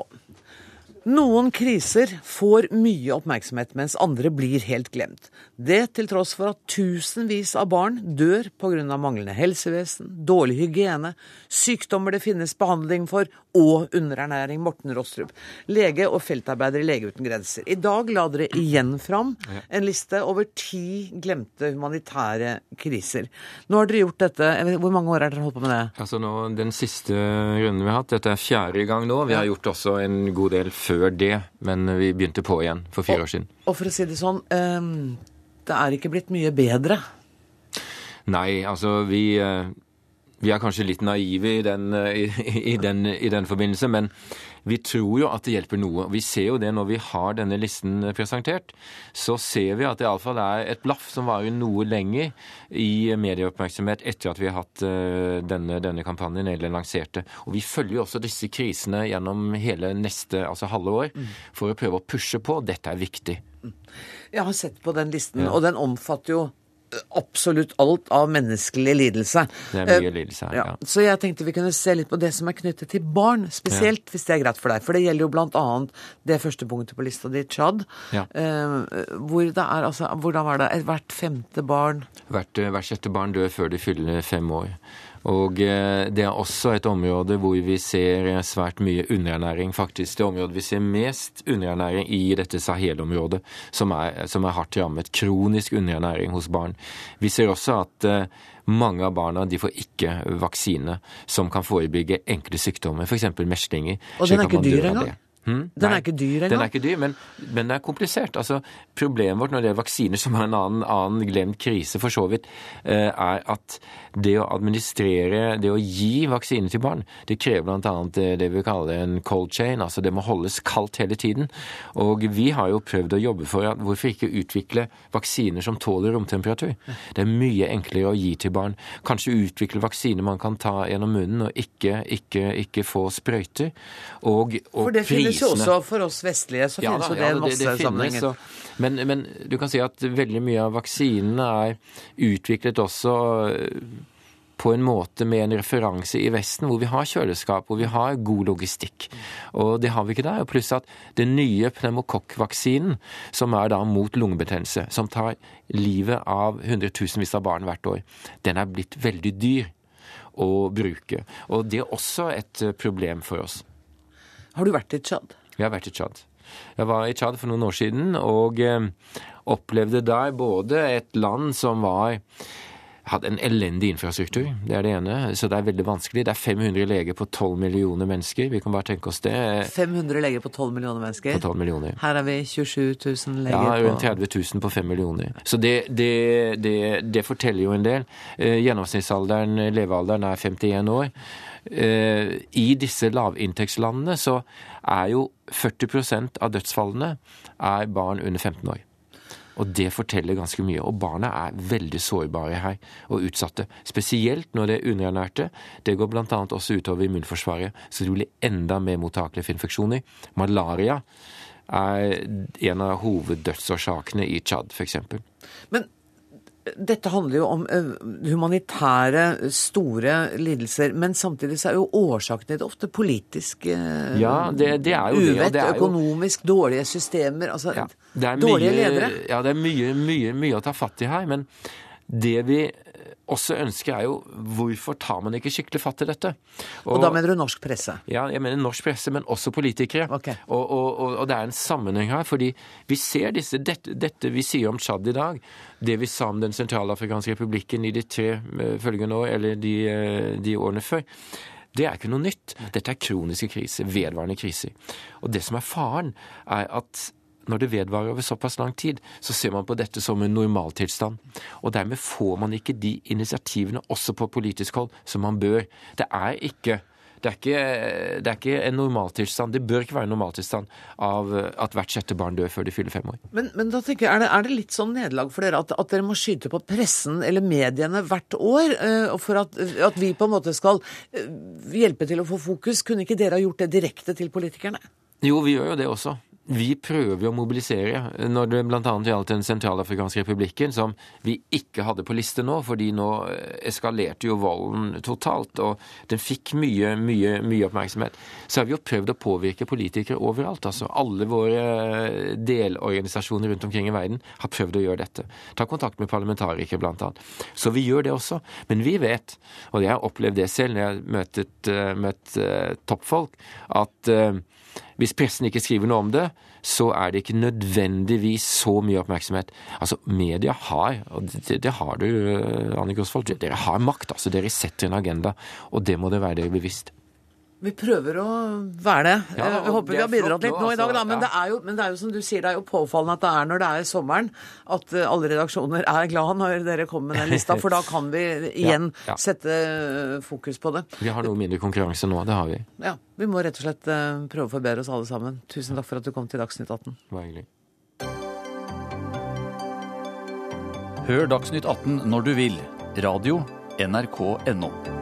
Noen kriser får mye oppmerksomhet, mens andre blir helt glemt. Det til tross for at tusenvis av barn dør pga. manglende helsevesen, dårlig hygiene, sykdommer det finnes behandling for og underernæring. Morten Rostrup, lege og feltarbeider i Lege uten grenser. I dag la dere igjen fram en liste over ti glemte humanitære kriser. Nå har dere gjort dette, Hvor mange år har dere holdt på med det? Altså nå, Den siste runden vi har hatt, dette er fjerde gang nå. Vi har gjort også en god del før før det, men vi begynte på igjen for fire og, år siden. Og for å si det sånn, um, det er ikke blitt mye bedre? Nei, altså vi, eh, vi er kanskje litt naive i den, eh, i, i, den, i den forbindelse, men vi tror jo at det hjelper noe. Vi ser jo det når vi har denne listen presentert. Så ser vi at det iallfall er et blaff som varer noe lenger i medieoppmerksomhet etter at vi har hatt eh, denne, denne kampanjen eller lanserte. Og vi følger jo også disse krisene gjennom hele neste altså halve år mm. for å prøve å pushe på. Dette er viktig. Jeg har sett på den listen, ja. og den omfatter jo absolutt alt av menneskelig lidelse. Det er mye eh, lidelse her, ja. ja. Så jeg tenkte vi kunne se litt på det som er knyttet til barn, spesielt, ja. hvis det er greit for deg. For det gjelder jo blant annet det første punktet på lista di, Tsjad. Ja. Eh, hvor det er altså Hvordan var det? Hvert femte barn Hvert, eh, hvert sjette barn dør før de fyller fem år. Og eh, det er også et område hvor vi ser svært mye underernæring, faktisk. Det området vi ser mest underernæring i dette Sahel-området, som, som, er hardt rammet. Kronisk underernæring hos barn. Vi ser også at eh, mange av barna de får ikke vaksine som kan forebygge enkle sykdommer, f.eks. meslinger. Og den er ikke dyr engang? Hmm? Den Nei, er ikke dyr engang? Den er ikke dyr, men, men, det er komplisert. Altså, problemet vårt når det er vaksiner, som er en annen, annen glemt krise for så vidt, eh, er at det å administrere, det å gi vaksiner til barn, det krever bl.a. det vi kaller en cold chain. Altså det må holdes kaldt hele tiden. Og vi har jo prøvd å jobbe for at hvorfor ikke utvikle vaksiner som tåler romtemperatur? Det er mye enklere å gi til barn. Kanskje utvikle vaksiner man kan ta gjennom munnen og ikke, ikke, ikke få sprøyter. Og, og for det finnes jo også for oss vestlige, så ja, finnes jo det ja, masse det, det sammenhenger. Men, men, du kan si at veldig mye av vaksinene er utviklet også på en måte med en referanse i Vesten, hvor vi har kjøleskap, hvor vi har god logistikk. Og det har vi ikke der. Pluss at den nye pneumokokkvaksinen, som er da mot lungebetennelse, som tar livet av hundretusenvis av barn hvert år, den er blitt veldig dyr å bruke. Og det er også et problem for oss. Har du vært i Tsjad? Jeg har vært i Tsjad. Jeg var i Tsjad for noen år siden og eh, opplevde der både et land som var hadde en elendig infrastruktur, det er det ene. Så det er veldig vanskelig. Det er 500 leger på 12 millioner mennesker. Vi kan bare tenke oss det. 500 leger på 12 millioner mennesker. På 12 millioner. Her er vi 27 000 leger. på Ja, rundt 30 000 på 5 millioner. Så det, det, det, det forteller jo en del. Eh, gjennomsnittsalderen, levealderen, er 51 år. Eh, I disse lavinntektslandene så er jo 40% av dødsfallene er barn under 15 år. Og det forteller ganske mye. Og barna er veldig sårbare her, og utsatte. Spesielt når det er underernærte. Det går bl.a. også utover immunforsvaret, så de blir enda mer mottakelige for infeksjoner. Malaria er en av hoveddødsårsakene i Tsjad, f.eks. Men dette handler jo om uh, humanitære, store lidelser. Men samtidig så er jo årsakene det ofte politisk uh, ja, det, det uvett, det, økonomisk, dårlige systemer. Altså ja, dårlige mye, ledere. Ja, det er mye, mye, mye å ta fatt i her. Men det vi også ønsker, er jo hvorfor tar man ikke skikkelig fatt i dette? Og, og, da mener du norsk presse? Ja, jeg mener norsk presse, men også politikere. Okay. Og, og, og, det er en sammenheng her, fordi vi ser disse, dette, dette vi sier om Tsjad i dag, det vi sa om Den sentralafrikanske republikken i de tre følgende år, eller de, de årene før. Det er ikke noe nytt. Dette er kroniske kriser, vedvarende kriser. Og det som er faren, er at når det vedvarer over såpass lang tid, så ser man på dette som en normaltilstand. Og dermed får man ikke de initiativene også på politisk hold som man bør. Det er ikke det er, ikke, det er ikke en normaltilstand. Det bør ikke være en normaltilstand av at hvert sjette barn dør før de fyller fem år. Men, men da tenker jeg, er det, er det litt sånn nederlag for dere at, at, dere må skyte på pressen eller mediene hvert år uh, for at, at, vi på en måte skal uh, hjelpe til å få fokus? Kunne ikke dere ha gjort det direkte til politikerne? Jo, vi gjør jo det også vi prøver å mobilisere når det bl.a. gjaldt Den sentralafrikanske republikken, som vi ikke hadde på liste nå, fordi nå eskalerte jo volden totalt, og den fikk mye, mye, mye oppmerksomhet. Så har vi jo prøvd å påvirke politikere overalt. altså Alle våre delorganisasjoner rundt omkring i verden har prøvd å gjøre dette. Ta kontakt med parlamentarikere, bl.a. Så vi gjør det også. Men vi vet, og jeg har opplevd det selv når jeg har møtt, møtt toppfolk, at hvis pressen ikke skriver noe om det, så er det ikke nødvendigvis så mye oppmerksomhet. Altså, media har, og det, det har du, Anne Grosvold, dere har makt. altså Dere setter en agenda, og det må det være dere bevisst. Vi prøver å være det. Ja, jeg håper vi har bidratt litt nå, i dag, da. Men, ja. det er jo, men det er jo som du sier, det er jo påfallende at det er når det er sommeren at uh, alle redaksjoner er glad når dere kommer med den lista. For da kan vi igjen Ja, ja. sette uh, fokus på det. Vi har noe mindre konkurranse nå, det har vi. Ja, Vi må rett og slett prøve å forbedre oss alle sammen. Tusen takk for at du kom til Dagsnytt 18. Det var hyggelig. Hør Dagsnytt 18 når du vil. Radio NRK.no.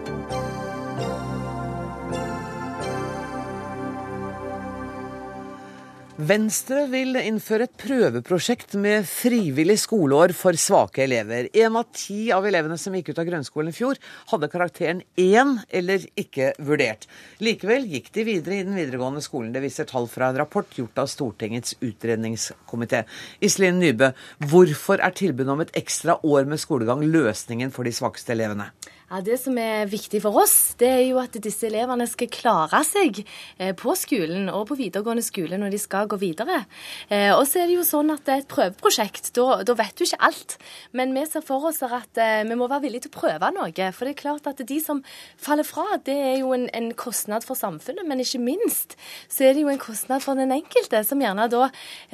Venstre vil innføre et prøveprosjekt med frivillig skoleår for svake elever. En av ti av elevene som gikk ut av grunnskolen i fjor, hadde karakteren én eller ikke vurdert. Likevel gikk de videre i den videregående skolen. Det viser tall fra en rapport gjort av Stortingets utredningskomité. Iselin Nybø, hvorfor er tilbudet om et ekstra år med skolegang løsningen for de svakeste elevene? Ja, Det som er viktig for oss, det er jo at disse elevene skal klare seg eh, på skolen og på videregående skole når de skal gå videre. Eh, Og så er det jo sånn at det er et prøveprosjekt. Da, da vet du ikke alt. Men vi ser for oss at eh, vi må være villige til å prøve noe. For det er klart at de som faller fra, det er jo en, en kostnad for samfunnet. Men ikke minst så er det jo en kostnad for den enkelte, som gjerne da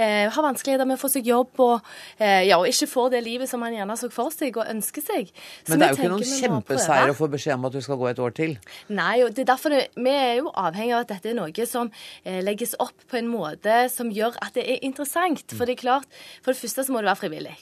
eh, har vanskeligheter med å få seg jobb og, eh, ja, og ikke får det livet som man gjerne så for seg og ønsker seg. Så Men det er jo ikke noen vi prøve. å få beskjed om at du skal gå et år til. Nei, og det er derfor det, vi er jo avhengig av at dette er noe som eh, legges opp på en måte som gjør at det er interessant. For det er klart, for det første så må det være frivillig.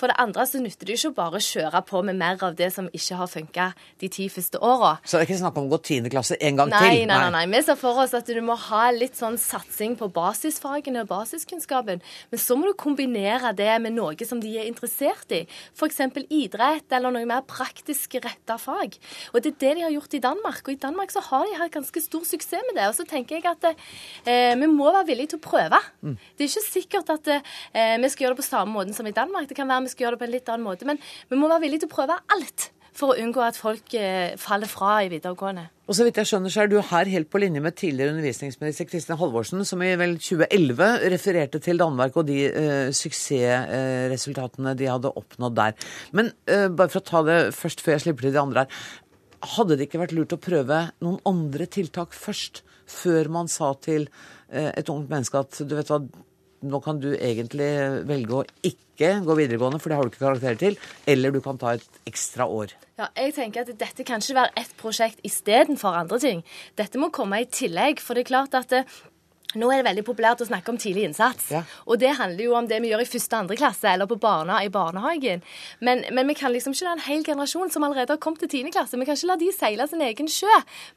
For det andre så nytter det ikke å bare kjøre på med mer av det som ikke har funka de ti første åra. Så det er ikke snakk om å gå tiende klasse en gang Nei, til? nei, nei, nei. Vi ser for oss at du må ha litt sånn satsing på basisfagene og basiskunnskapen. Men så må du kombinere det med noe som de er interessert i. F.eks. idrett eller noe mer praktisk retta fag. Og det er det de har gjort i Danmark. Og i Danmark så har de hatt ganske stor suksess med det. Og så tenker jeg at eh, vi må være villige til å prøve. Mm. Det er ikke sikkert at eh, vi skal gjøre det på samme måten som i Danmark. Det kan være vi skal gjøre det på en litt annen måte. Men vi må være villige til å prøve alt. for å unngå at folk eh, faller fra i videregående. Og så vidt jeg skjønner, så er du her helt på linje med tidligere undervisningsminister Kristin Halvorsen, som i vel 2011 refererte til Danmark og de uh, suksessresultatene de hadde oppnådd der. Men uh, bare for å ta det først før jeg slipper til de andre her. Hadde det ikke vært lurt å prøve noen andre tiltak først, før man sa til et ungt menneske at du vet hva, nå kan du egentlig velge å ikke gå videregående, for det har du ikke karakterer til, eller du kan ta et ekstra år. Ja, jeg tenker at Dette kan ikke være ett prosjekt istedenfor andre ting. Dette må komme i tillegg. For det er klart at det, nå er det veldig populært å snakke om tidlig innsats. Ja. Og det handler jo om det vi gjør i første og andre klasse, eller på barna i barnehagen. Men, men, vi kan liksom ikke la en hel generasjon som allerede har kommet til tiende klasse, vi kan ikke la de seile sin egen sjø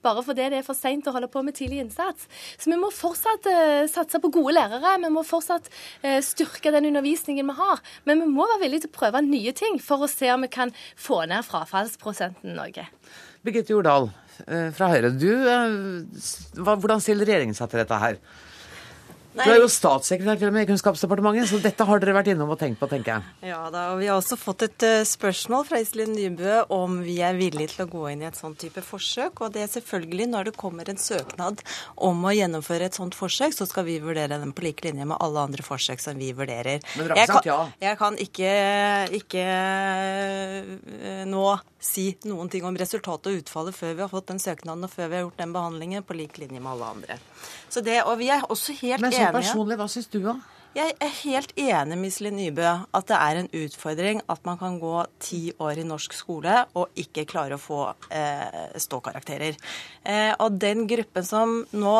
bare fordi det er for seint å holde på med tidlig innsats. Så vi må fortsatt uh, satse på gode lærere, vi må fortsatt uh, styrke den undervisningen vi har. Men vi må være villige til å prøve nye ting for å se om vi kan få ned frafallsprosenten noe. Birgitte Jordal fra Høyre, du, hvordan stiller regjeringen seg til dette her? Nei. Du er jo statssekretær til og med i Kunnskapsdepartementet, så dette har dere vært innom og tenkt på, tenker jeg. Ja da, og vi har også fått et uh, spørsmål fra Iselin Nybø om vi er villige til å gå inn i et sånt type forsøk. Og det er selvfølgelig når det kommer en søknad om å gjennomføre et sånt forsøk, så skal vi vurdere den på like linje med alle andre forsøk som vi vurderer. Men dere har ikke sagt ja? Jeg kan ikke, ikke nå si noen ting om resultatet og utfallet før vi har fått den søknaden og før vi har gjort den behandlingen, på lik linje med alle andre. Så det, og vi er også helt enige. Men så personlig, hva syns du, da? Jeg er helt enig med Iselin Nybø at det er en utfordring at man kan gå ti år i norsk skole og ikke klare å få eh, ståkarakterer. Eh, og den gruppen som nå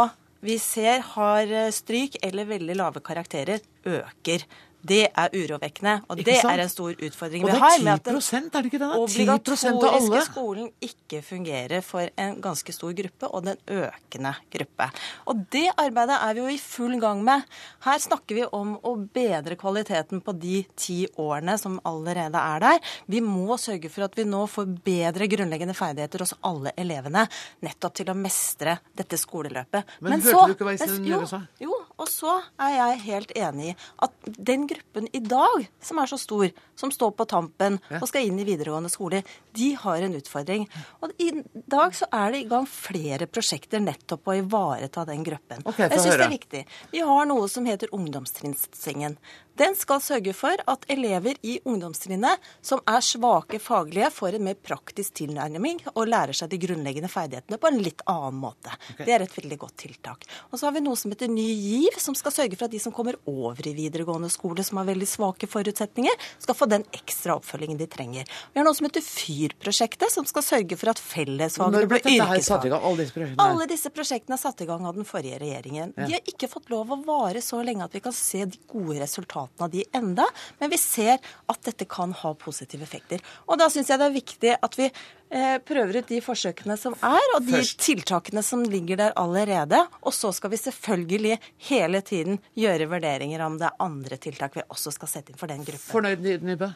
vi ser har stryk eller veldig lave karakterer, øker. Det er urovekkende, og det er en stor utfordring vi har. med at den er det ikke det? obligatoriske skolen ikke fungerer for en ganske stor gruppe, og den økende gruppe. Og det arbeidet er vi jo i full gang med. Her snakker vi om å bedre kvaliteten på de ti årene som allerede er der. Vi må sørge for at vi nå får bedre grunnleggende ferdigheter hos alle elevene, nettopp til å mestre dette skoleløpet. Men, Men hørte så, du ikke hva Iselin gjorde sa? Jo, og så er jeg helt enig i at den gruppen i dag, som er så stor, som står på tampen og skal inn i videregående skole, de har en utfordring. Og i dag så er det i gang flere prosjekter nettopp å ivareta den gruppen. Okay, jeg syns det er viktig. Vi har noe som heter Ungdomstrinnsatsingen. Den skal sørge for at elever i ungdomstrinnet som er svake faglige, får en mer praktisk tilnærming og lærer seg de grunnleggende ferdighetene på en litt annen måte. Okay. Det er et veldig godt tiltak. Og så har vi noe som heter Ny GIV, som skal sørge for at de som kommer over i videregående skole som har veldig svake forutsetninger, skal få den ekstra oppfølgingen de trenger. Vi har noe som heter FYR-prosjektet, som skal sørge for at fellesfagene blir yrkesfag. Alle disse? Alle disse prosjektene er satt i gang av den forrige regjeringen. Ja. De har ikke fått lov å vare så lenge at vi kan se de gode resultatene resultatene av de enda, men vi ser at dette kan ha positive effekter. Og da syns jeg det er viktig at vi eh, prøver ut de forsøkene som er, og de Først. tiltakene som ligger der allerede. Og så skal vi selvfølgelig hele tiden gjøre vurderinger om det er andre tiltak vi også skal sette inn for den gruppen. Fornøyd, Nybø?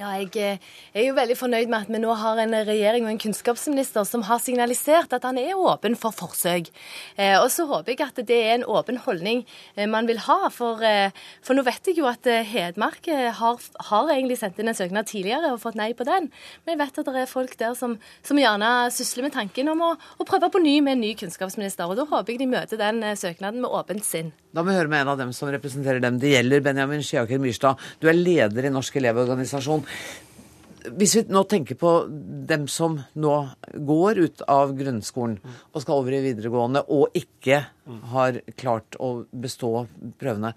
Ja, jeg, eh, jeg, er jo veldig fornøyd med at vi nå har en regjering og en kunnskapsminister som har signalisert at han er åpen for forsøk. Eh, og så håper jeg at det er en åpen holdning eh, man vil ha. For, for nå vet jeg jo at Hedmark har, har, egentlig sendt inn en søknad tidligere og fått nei på den. Men jeg vet at det er folk der som, som gjerne sysler med tanken om å, å, prøve på ny med en ny kunnskapsminister. Og da håper jeg de møter den søknaden med åpent sinn. Da må vi høre med en av dem som representerer dem det gjelder. Benjamin Skiaker Myrstad, du er leder i Norsk elevorganisasjon. Hvis vi nå tenker på dem som nå går ut av grunnskolen og skal over i videregående, og ikke har klart å bestå prøvene,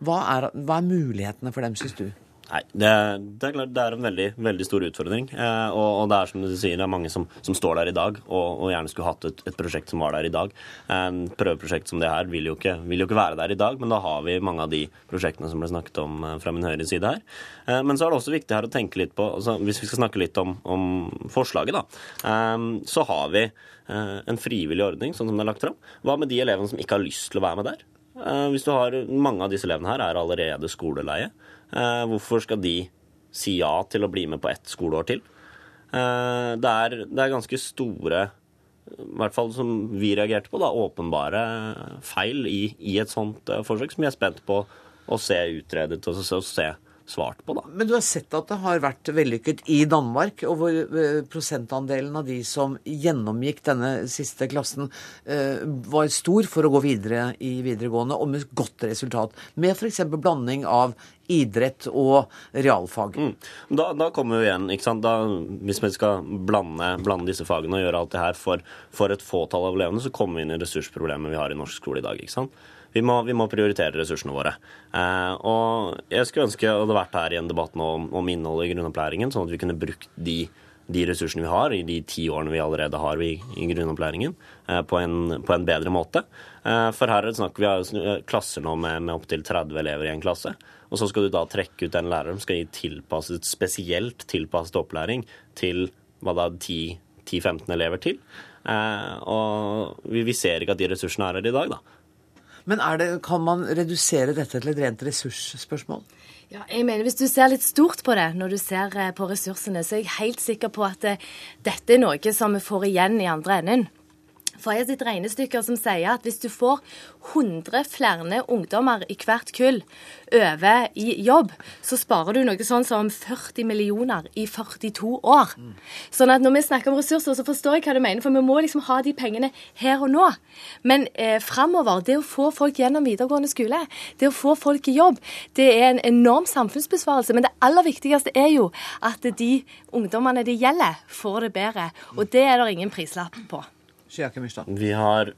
hva er, hva er mulighetene for dem, syns du? Nei, det, det, er klart det er en veldig, veldig stor utfordring. Eh, og, og, det er som du sier, det er mange som, som står der i dag og, og gjerne skulle hatt et, et, prosjekt som var der i dag. En prøveprosjekt som det her vil jo, ikke, vil jo, ikke, være der i dag, men da har vi mange av de prosjektene som ble snakket om eh, fra min høyre side her. Eh, men så er det også viktig her å tenke litt på, altså, hvis vi skal snakke litt om, om forslaget, da, eh, så har vi eh, en frivillig ordning sånn som det er lagt fram. Hva med de elevene som ikke har lyst til å være med der? Eh, hvis du har, Mange av disse elevene her er allerede skoleleie. Eh, hvorfor skal de si ja til å bli med på ett skoleår til? Eh, det er, det er ganske store i hvert fall som vi reagerte på, da, åpenbare feil i, i et sånt uh, forsøk, som vi er spent på å se utredet og så, se svart på, da. Men du har sett at det har vært vellykket i Danmark, og hvor eh, prosentandelen av de som gjennomgikk denne siste klassen, eh, var stor for å gå videre i videregående, og med godt resultat. Med f.eks. blanding av idrett og realfag. Mm. Da, da, kommer vi igjen, ikke sant? Da, Hvis vi skal blande, blande, disse fagene og gjøre alt det her for, for et fåtall av elevene, så kommer vi inn i ressursproblemet vi har i norsk skole i dag. ikke sant? Vi må, vi må prioritere ressursene våre. Eh, og jeg skulle ønske det hadde vært her i en debatt nå om, om innholdet i grunnopplæringen, sånn at vi kunne brukt de, de ressursene vi har i de ti årene vi allerede har i, i grunnopplæringen, eh, på, en, på, en, bedre måte. Eh, for her er det snakk vi har klasser nå med, med opptil 30 elever i en klasse. Og så skal du da trekke ut den læreren som skal gi tilpasset, spesielt tilpasset opplæring til hva da, 10-15 elever til. Eh, og vi, vi, ser ikke at de ressursene er her i dag, da. Men det, kan man redusere dette til et rent ressursspørsmål? Ja, jeg mener Hvis du ser litt stort på det når du ser eh, på ressursene, så er jeg helt sikker på at eh, dette er noe som vi får igjen i andre enden. For jeg har sett regnestykker som sier at hvis du får 100 flere ungdommer i hvert kull over i jobb, så sparer du noe sånn som 40 millioner i 42 år. Sånn at når vi snakker om ressurser, så forstår jeg hva du mener, for vi må liksom ha de pengene her og nå. Men eh, framover, det å få folk gjennom videregående skole, det å få folk i jobb, det er en enorm samfunnsbesvarelse. Men det aller viktigste er jo at de ungdommene det gjelder, får det bedre. Og det er det ingen prislapp på. Vi, har,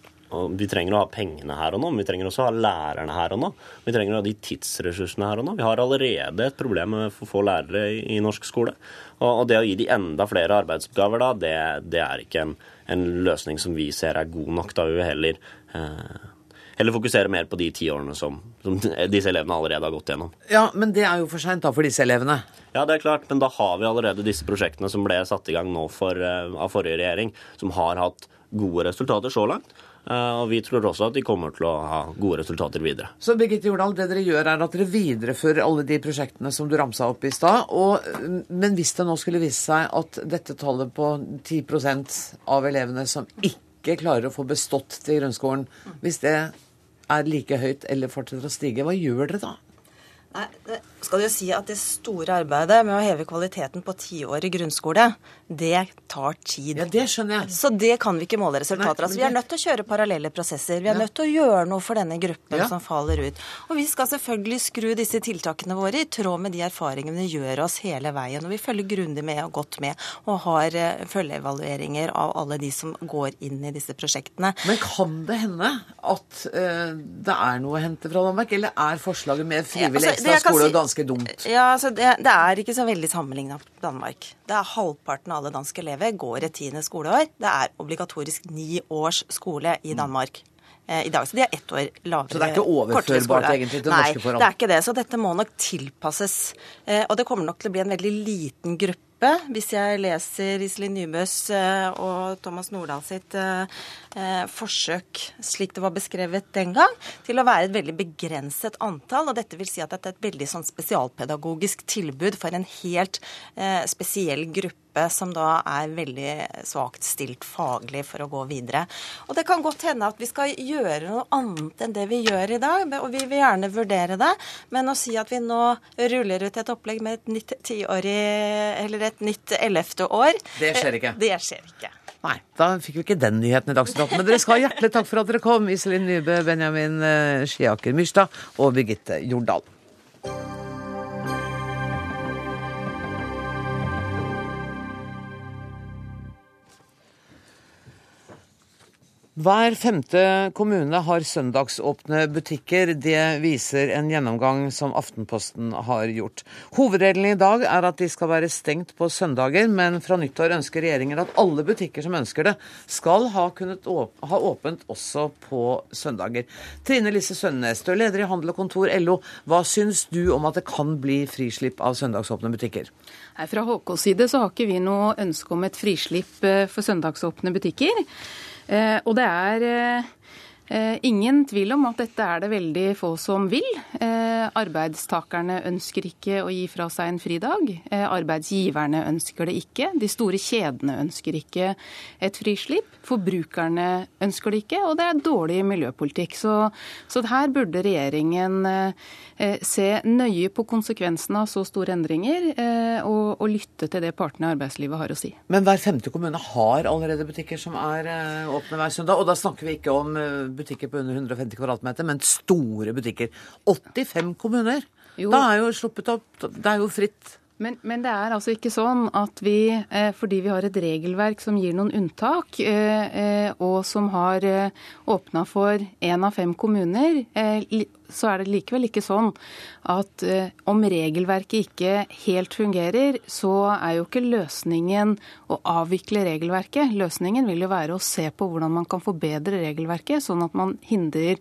vi trenger å ha pengene her og nå, men vi trenger også å ha lærerne her og nå. Vi trenger å ha de tidsressursene her og nå. Vi har allerede et problem med for få lærere i, i norsk skole. Og, og, det å gi de enda flere arbeidsoppgaver da, det, det er ikke en, en, løsning som vi ser er god nok. Da vi vil heller eh, heller fokusere mer på de ti årene som, som, disse elevene allerede har gått gjennom. Ja, Men det er jo for seint for disse elevene? Ja, det er klart, men da har vi allerede disse prosjektene som ble satt i gang nå for, uh, av forrige regjering, som har hatt gode resultater så langt. Eh, og vi tror også at de kommer til å ha gode resultater videre. Så Birgitte Jordal, det dere gjør er at dere viderefører alle de prosjektene som du ramsa opp i stad. Men hvis det nå skulle vise seg at dette tallet på 10% av elevene som ikke klarer å få bestått til grunnskolen, hvis det er like høyt eller fortsetter å stige, hva gjør dere da? Nei, skal jo si at Det store arbeidet med å heve kvaliteten på tiårig grunnskole, det tar tid. Ja, Det skjønner jeg. Så det kan vi ikke måle resultater av. Altså, vi er nødt til å kjøre parallelle prosesser. Vi er ja. nødt til å gjøre noe for denne gruppen ja. som faller ut. Og vi skal selvfølgelig skru disse tiltakene våre i tråd med de erfaringene vi gjør oss hele veien. Og vi følger grundig med og godt med, og har uh, følgeevalueringer av alle de som går inn i disse prosjektene. Men kan det hende at uh, det er noe å hente fra Danmark, eller er forslaget med frivillig altså, ekstra skole si, ganske dumt? Ja, altså det, det er ikke så veldig sammenligna Danmark. Det er halvparten av alle danske elever går et tiende skoleår. Det er obligatorisk ni års skole i mm. Danmark eh, i dag. Så de er ett år lavere. Så det er ikke overførbart egentlig til Nei, norske forhold? Nei, det er ikke det. Så dette må nok tilpasses. Eh, og det kommer nok til å bli en veldig liten gruppe hvis jeg leser Iselin Nybøs eh, og Thomas Nordahl sitt eh, forsøk slik det var beskrevet den gang, til å være et veldig begrenset antall. og Dette vil si at det er et veldig sånn spesialpedagogisk tilbud for en helt eh, spesiell gruppe som da er veldig svakt stilt faglig for å gå videre. Og Det kan godt hende at vi skal gjøre noe annet enn det vi gjør i dag, og vi vil gjerne vurdere det. Men å si at vi nå ruller ut et opplegg med et nytt tiårig, eller et nytt ellevte år Det skjer ikke. Eh, det skjer ikke. Nei, da fikk vi ikke den nyheten i Dagsnytt 18. Men dere skal ha hjertelig takk for at dere kom, Iselin Nybø, Benjamin eh, Skiaker Myrstad og Birgitte Jordal. Hver femte kommune har søndagsåpne butikker. Det viser en gjennomgang som Aftenposten har gjort. Hovedregelen i dag er at de skal være stengt på søndager, men fra nyttår ønsker regjeringen at alle butikker som ønsker det, skal ha kunnet ha åpent også på søndager. Trine Lise Sønnes, du er leder i Handel og Kontor LO. Hva syns du om at det kan bli frislipp av søndagsåpne butikker? Fra HKs side så har ikke vi noe ønske om et frislipp eh, for søndagsåpne butikker. Eh, og det er eh, ingen tvil om at dette er det veldig få som vil. Eh, arbeidstakerne ønsker ikke å gi fra seg en fridag. Eh, arbeidsgiverne ønsker det ikke. De store kjedene ønsker ikke et frislipp. Forbrukerne ønsker det ikke, og det er dårlig miljøpolitikk. Så, så her burde regjeringen se nøye på konsekvensene av så store endringer, og, og lytte til det partene i arbeidslivet har å si. Men hver femte kommune har allerede butikker som er åpne hver søndag, og da snakker vi ikke om butikker på under 150 kvadratmeter, men store butikker. 85 kommuner! Jo. Da er jo sluppet opp Det er jo fritt. Men, men, det er altså ikke sånn at vi, eh, fordi vi har et regelverk som gir noen unntak, eh, eh, og som har åpna for én av fem kommuner, så er det likevel ikke sånn at om regelverket ikke helt fungerer, så er jo ikke løsningen å avvikle regelverket. Løsningen vil jo være å se på hvordan man kan forbedre regelverket, sånn at man hindrer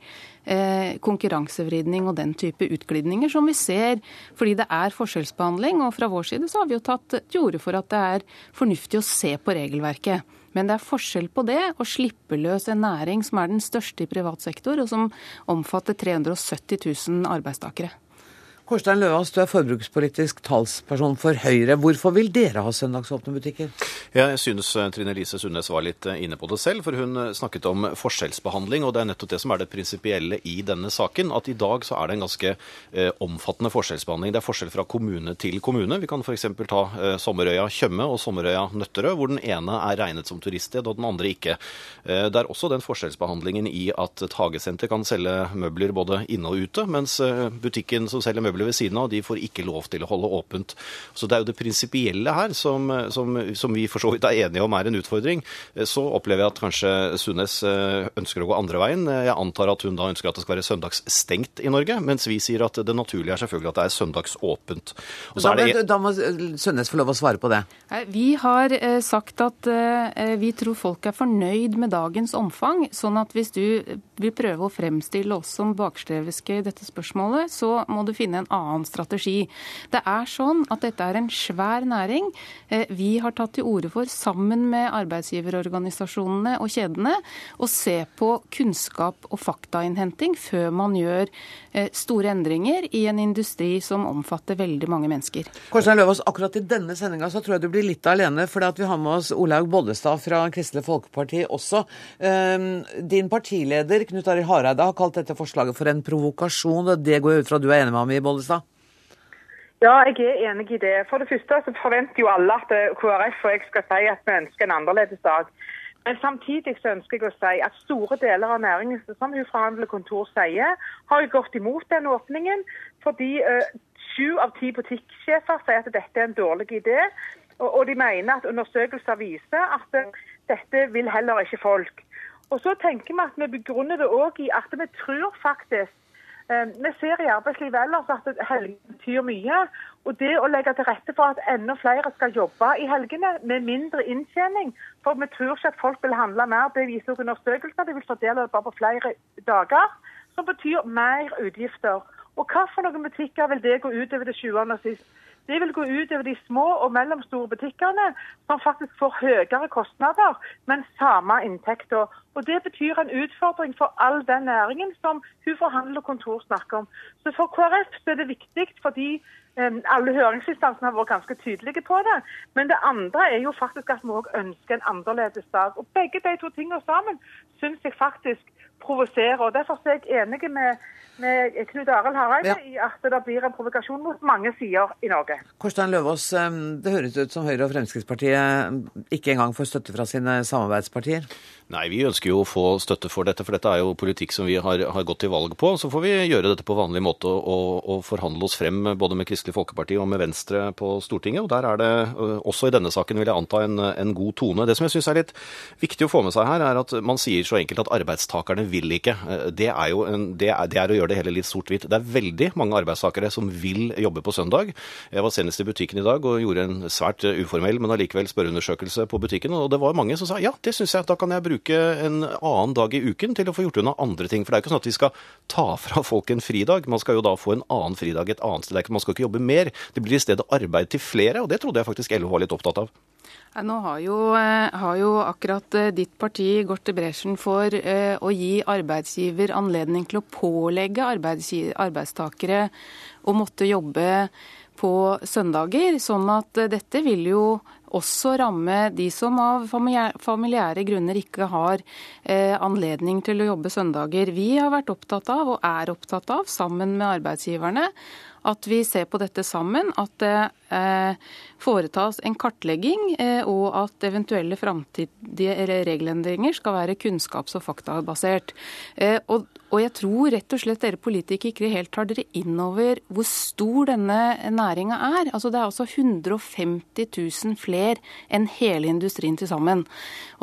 konkurransevridning og den type utglidninger som vi ser fordi det er forskjellsbehandling. Og fra vår side så har vi jo tatt til orde for at det er fornuftig å se på regelverket. Men det er forskjell på det å slippe løs en næring som er den største i privat sektor, og som omfatter 370 000 arbeidstakere. Kårstein Løvaas, du er forbrukspolitisk talsperson for Høyre. Hvorfor vil dere ha søndagsåpne butikker? Jeg synes eh, Trine Lise Sundnes var litt eh, inne på det selv, for hun eh, snakket om forskjellsbehandling. Og det er nettopp det som er det prinsipielle i denne saken. At i dag så er det en ganske omfattende forskjellsbehandling. Det er forskjell fra kommune til kommune. Vi kan f.eks. ta Sommerøya Tjøme og Sommerøya Nøtterøy, hvor den ene er regnet som turiststed og den andre ikke. Det er også den forskjellsbehandlingen i at et hagesenter kan selge møbler både inne og ute, mens butikken som selger møbler ved siden av, de får ikke lov til å holde åpent. Så det er jo det prinsipielle her som, som, som, vi for så vidt er enige om er en utfordring. Så opplever jeg at kanskje Sundnes eh, ønsker å gå andre veien. Jeg antar at hun da ønsker at det skal være søndagsstengt i Norge, mens vi sier at det naturlige er selvfølgelig at det er søndagsåpent. Da, det... da, må Sundnes få lov å svare på det. Vi har eh, sagt at eh, vi tror folk er fornøyd med dagens omfang. sånn at hvis du vil prøve å fremstille oss som bakstreviske i dette spørsmålet, så må du finne en annen strategi. Det er sånn at dette er en svær næring. Eh, vi har tatt til orde for, sammen med arbeidsgiverorganisasjonene og kjedene, å se på kunnskap og faktainnhenting før man gjør eh, store endringer i en industri som omfatter veldig mange mennesker. Korstein Løvaas, akkurat i denne sendinga så tror jeg du blir litt alene, for vi har med oss Olaug Bollestad fra Kristelig Folkeparti også. Ehm, din partileder Knut Arild Hareide har kalt dette forslaget for en provokasjon, og det går jeg ut fra du er enig med ham i, Bollestad? Ja, jeg er enig i det. For det første så forventer jo alle at eh, KrF og jeg skal si at vi ønsker en annerledes dag. Men samtidig så ønsker jeg å si at store deler av næringen, som fra Kontor sier, har jo gått imot den åpningen. Fordi uh, sju av ti butikksjefer sier at dette er en dårlig idé. Og, de mener at undersøkelser viser at uh, dette vil heller ikke folk. Og så tenker vi at vi begrunner det òg i at vi tror faktisk Eh, vi ser i arbeidslivet ellers at helgene betyr mye. Og det å legge til rette for at enda flere skal jobbe i helgene med mindre inntjening For vi tror ikke at folk vil handle mer, det viser undersøkelser. De vil fordele det bare på flere dager, som betyr mer utgifter. Og hva for noen butikker vil det gå utover det sjuende og sist? Det vil gå ut over de små og mellomstore butikkene, som faktisk får høyere kostnader, men samme inntekter. Og Det betyr en utfordring for all den næringen som hun forhandler og kontor snakker om. Så For KrF er det viktig fordi um, alle høringsinstansene har vært ganske tydelige på det. Men det andre er jo faktisk at vi òg ønsker en annerledes dag. Og Begge de to tingene sammen syns jeg faktisk provoserer. og Derfor er jeg enig med med Knut Arild Hareide ja. i at det blir en provokasjon mot mange sider i Norge. Korstein Løvaas, det høres ut som Høyre og Fremskrittspartiet ikke engang får støtte fra sine samarbeidspartier? Nei, vi ønsker jo å få støtte for dette, for dette er jo politikk som vi har, har gått til valg på. Så får vi gjøre dette på vanlig måte og, og, forhandle oss frem både med Kristelig Folkeparti og med Venstre på Stortinget. Og der er det, også i denne saken, vil jeg anta, en, en god tone. Det som jeg syns er litt viktig å få med seg her, er at man sier så enkelt at arbeidstakerne vil ikke. Det er jo en, det er, det er å gjøre det hele litt sort-hvitt. Det er veldig mange arbeidstakere som vil jobbe på søndag. Jeg var senest i butikken i dag og gjorde en svært uformell, men allikevel spørreundersøkelse på butikken, og det var mange som sa ja, det syns jeg, da kan jeg bruke en annen dag i uken til å få gjort unna andre ting. For det er jo ikke sånn at vi skal ta fra folk en fridag. Man skal jo da få en annen fridag et annet sted. Man skal ikke jobbe mer. Det blir i stedet arbeid til flere, og det trodde jeg faktisk LO var litt opptatt av. Nå har jo, har jo, akkurat ditt parti gått til bresjen for å gi arbeidsgiver anledning til å pålegge arbeidstakere å måtte jobbe på søndager. Sånn at dette vil jo også ramme de som av familiære grunner ikke har eh, anledning til å jobbe søndager. Vi har vært opptatt av, og er opptatt av, sammen med arbeidsgiverne, at vi ser på dette sammen. At det eh, foretas en kartlegging, eh, og at eventuelle framtidige regelendringer skal være kunnskaps- og faktabasert. Eh, og, jeg tror rett og slett dere politikere ikke helt tar dere inn over hvor stor denne næringa er. Altså Det er altså 150 000 flere enn hele industrien til sammen.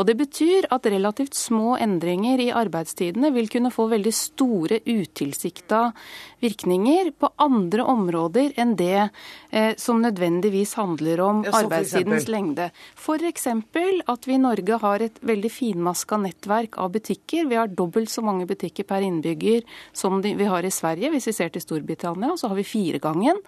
Og Det betyr at relativt små endringer i arbeidstidene vil kunne få veldig store utilsikta virkninger på andre områder enn det eh, som nødvendigvis handler om ja, arbeidstidens lengde. F.eks. at vi i Norge har et veldig finmaska nettverk av butikker. Vi har dobbelt så mange butikker per innbygger som vi har i Sverige. Hvis vi ser til Storbritannia, så har vi firegangen.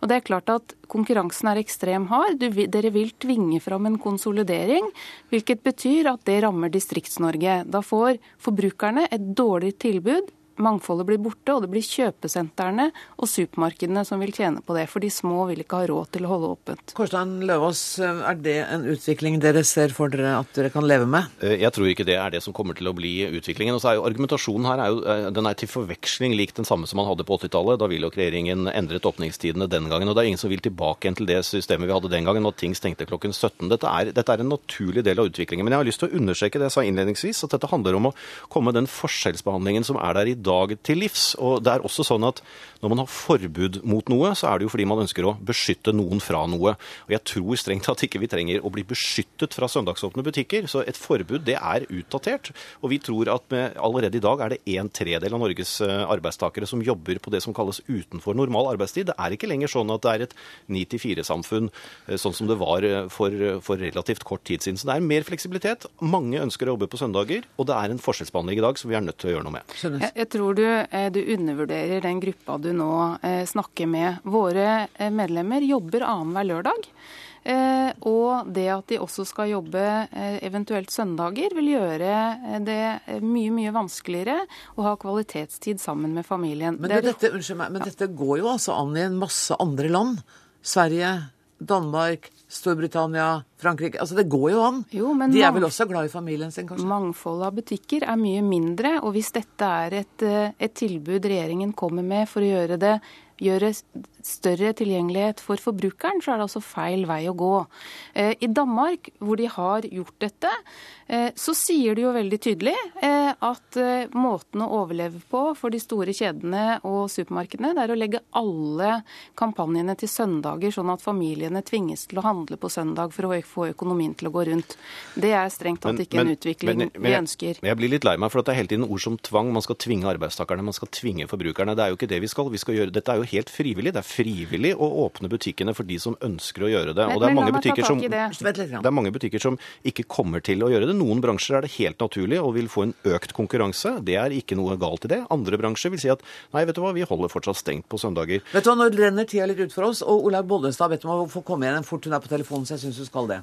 Og det er klart at konkurransen er ekstrem hard. dere vil tvinge fram en konsolidering, hvilket betyr at det rammer Distrikts-Norge. Da får forbrukerne et dårligere tilbud mangfoldet blir borte, og det blir kjøpesentrene og supermarkedene som vil tjene på det. For de små vil ikke ha råd til å holde åpent. Kårstein Løvaas, er det en utvikling dere ser for dere at dere kan leve med? Eh, jeg tror ikke det er det som kommer til å bli utviklingen. Og så er jo Argumentasjonen her er jo, eh, den er til forveksling lik den samme som man hadde på 80-tallet. Da ville jo regjeringen endret åpningstidene den gangen. Og det er ingen som vil tilbake igjen til det systemet vi hadde den gangen, når ting stengte klokken 17. Dette er, dette er en naturlig del av utviklingen. Men jeg har lyst til å understreke det jeg sa innledningsvis, at dette handler om å komme den forskjellsbehandlingen som er der i dag til livs. Og det er også sånn at når man har forbud mot noe, så er det jo fordi man ønsker å beskytte noen fra noe. Og jeg tror strengt tatt ikke vi trenger å bli beskyttet fra søndagsåpne butikker. Så et forbud, det er utdatert. Og vi tror at med, allerede i dag er det en tredel av Norges eh, arbeidstakere som jobber på det som kalles utenfor normal arbeidstid. Det er ikke lenger sånn at det er et 9-4-samfunn, eh, sånn som det var eh, for, for relativt kort tid siden. Så det er mer fleksibilitet. Mange ønsker å jobbe på søndager, og det er en forskjellsbehandling i dag som vi er nødt til å gjøre noe med. Jeg, jeg tror du, du undervurderer den gruppa du nå eh, snakker med. Våre eh, medlemmer jobber annenhver lørdag. Eh, og det at de også skal jobbe eventuelt søndager, vil gjøre det mye mye vanskeligere å ha kvalitetstid sammen med familien. Men, det dette, meg, men dette går jo altså an i en masse andre land. Sverige, Danmark, Storbritannia, Frankrike altså Det går jo an. Jo, De er vel også glad i familien sin, kanskje? Mangfoldet av butikker er mye mindre. Og hvis dette er et, eh, et tilbud regjeringen kommer med for å gjøre det gjøre større tilgjengelighet for forbrukeren, så er det altså feil vei å gå. Eh, I Danmark, hvor de har gjort dette, eh, så sier de jo veldig tydelig at måten å overleve på for de store kjedene og supermarkedene, det er å legge alle kampanjene til søndager, sånn at familiene tvinges til å handle på søndag for å få økonomien til å gå rundt. Det er strengt tatt ikke men, en utvikling men, men, vi ønsker. Jeg blir litt lei meg, for det er hele tiden ord som tvang. Man skal tvinge arbeidstakerne, man skal tvinge forbrukerne. Det er jo ikke det vi skal. Vi skal gjøre, dette er jo helt frivillig. Det er frivillig å åpne butikkene for de som ønsker å gjøre det. Og det er, mange butikker som, det. det er mange butikker som ikke kommer til å gjøre det. Noen bransjer er det helt naturlig og vil få en økt konkurranse. Det er ikke noe galt i det. Andre bransjer vil si at nei, vet du hva, vi holder fortsatt stengt på søndager. Vet du hva, Nå renner tida litt ut for oss, og Olaug Bollestad vet om å få komme igjen fort. Hun er på telefonen, så jeg syns hun skal det.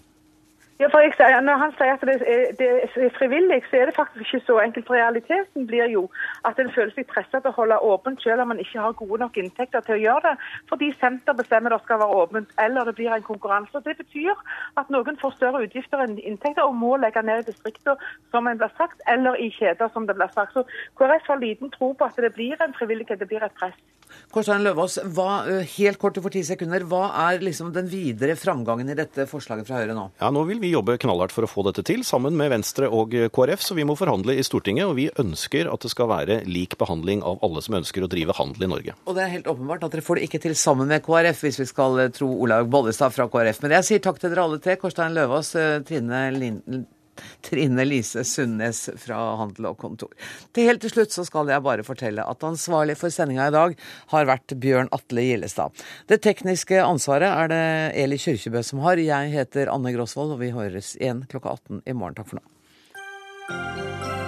Ja, for jeg, Når han sier at det er, det er, frivillig, så er det faktisk ikke så enkelt. For realiteten blir jo at en føler seg presset til å holde åpent selv om man ikke har gode nok inntekter til å gjøre det. Fordi senter bestemmer det skal være åpent, eller det blir en konkurranse. Det betyr at noen får større utgifter enn inntekter og må legge ned i distrikter, som en blir sagt, eller i kjeder, som det blir sagt. Så KrF har liten tro på at det blir en frivillighet, det blir et press. Kårstein Løvaas, hva, helt kort for ti sekunder, hva er liksom den videre framgangen i dette forslaget fra Høyre nå? Ja, Nå vil vi jobbe knallhardt for å få dette til, sammen med Venstre og KrF. Så vi må forhandle i Stortinget, og vi ønsker at det skal være lik behandling av alle som ønsker å drive handel i Norge. Og det er helt åpenbart at dere får det ikke til sammen med KrF, hvis vi skal tro Olaug Bollestad fra KrF. Men jeg sier takk til dere alle tre. Kårstein Løvaas, Trine Lind Trine Lise Sundnes fra Handel og Kontor. Til helt til slutt så skal jeg bare fortelle at ansvarlig for sendinga i dag har vært Bjørn Atle Gillestad. Det tekniske ansvaret er det Eli Kyrkjebø som har. Jeg heter Anne Grosvold, og vi høres igjen klokka 18 i morgen. Takk for nå.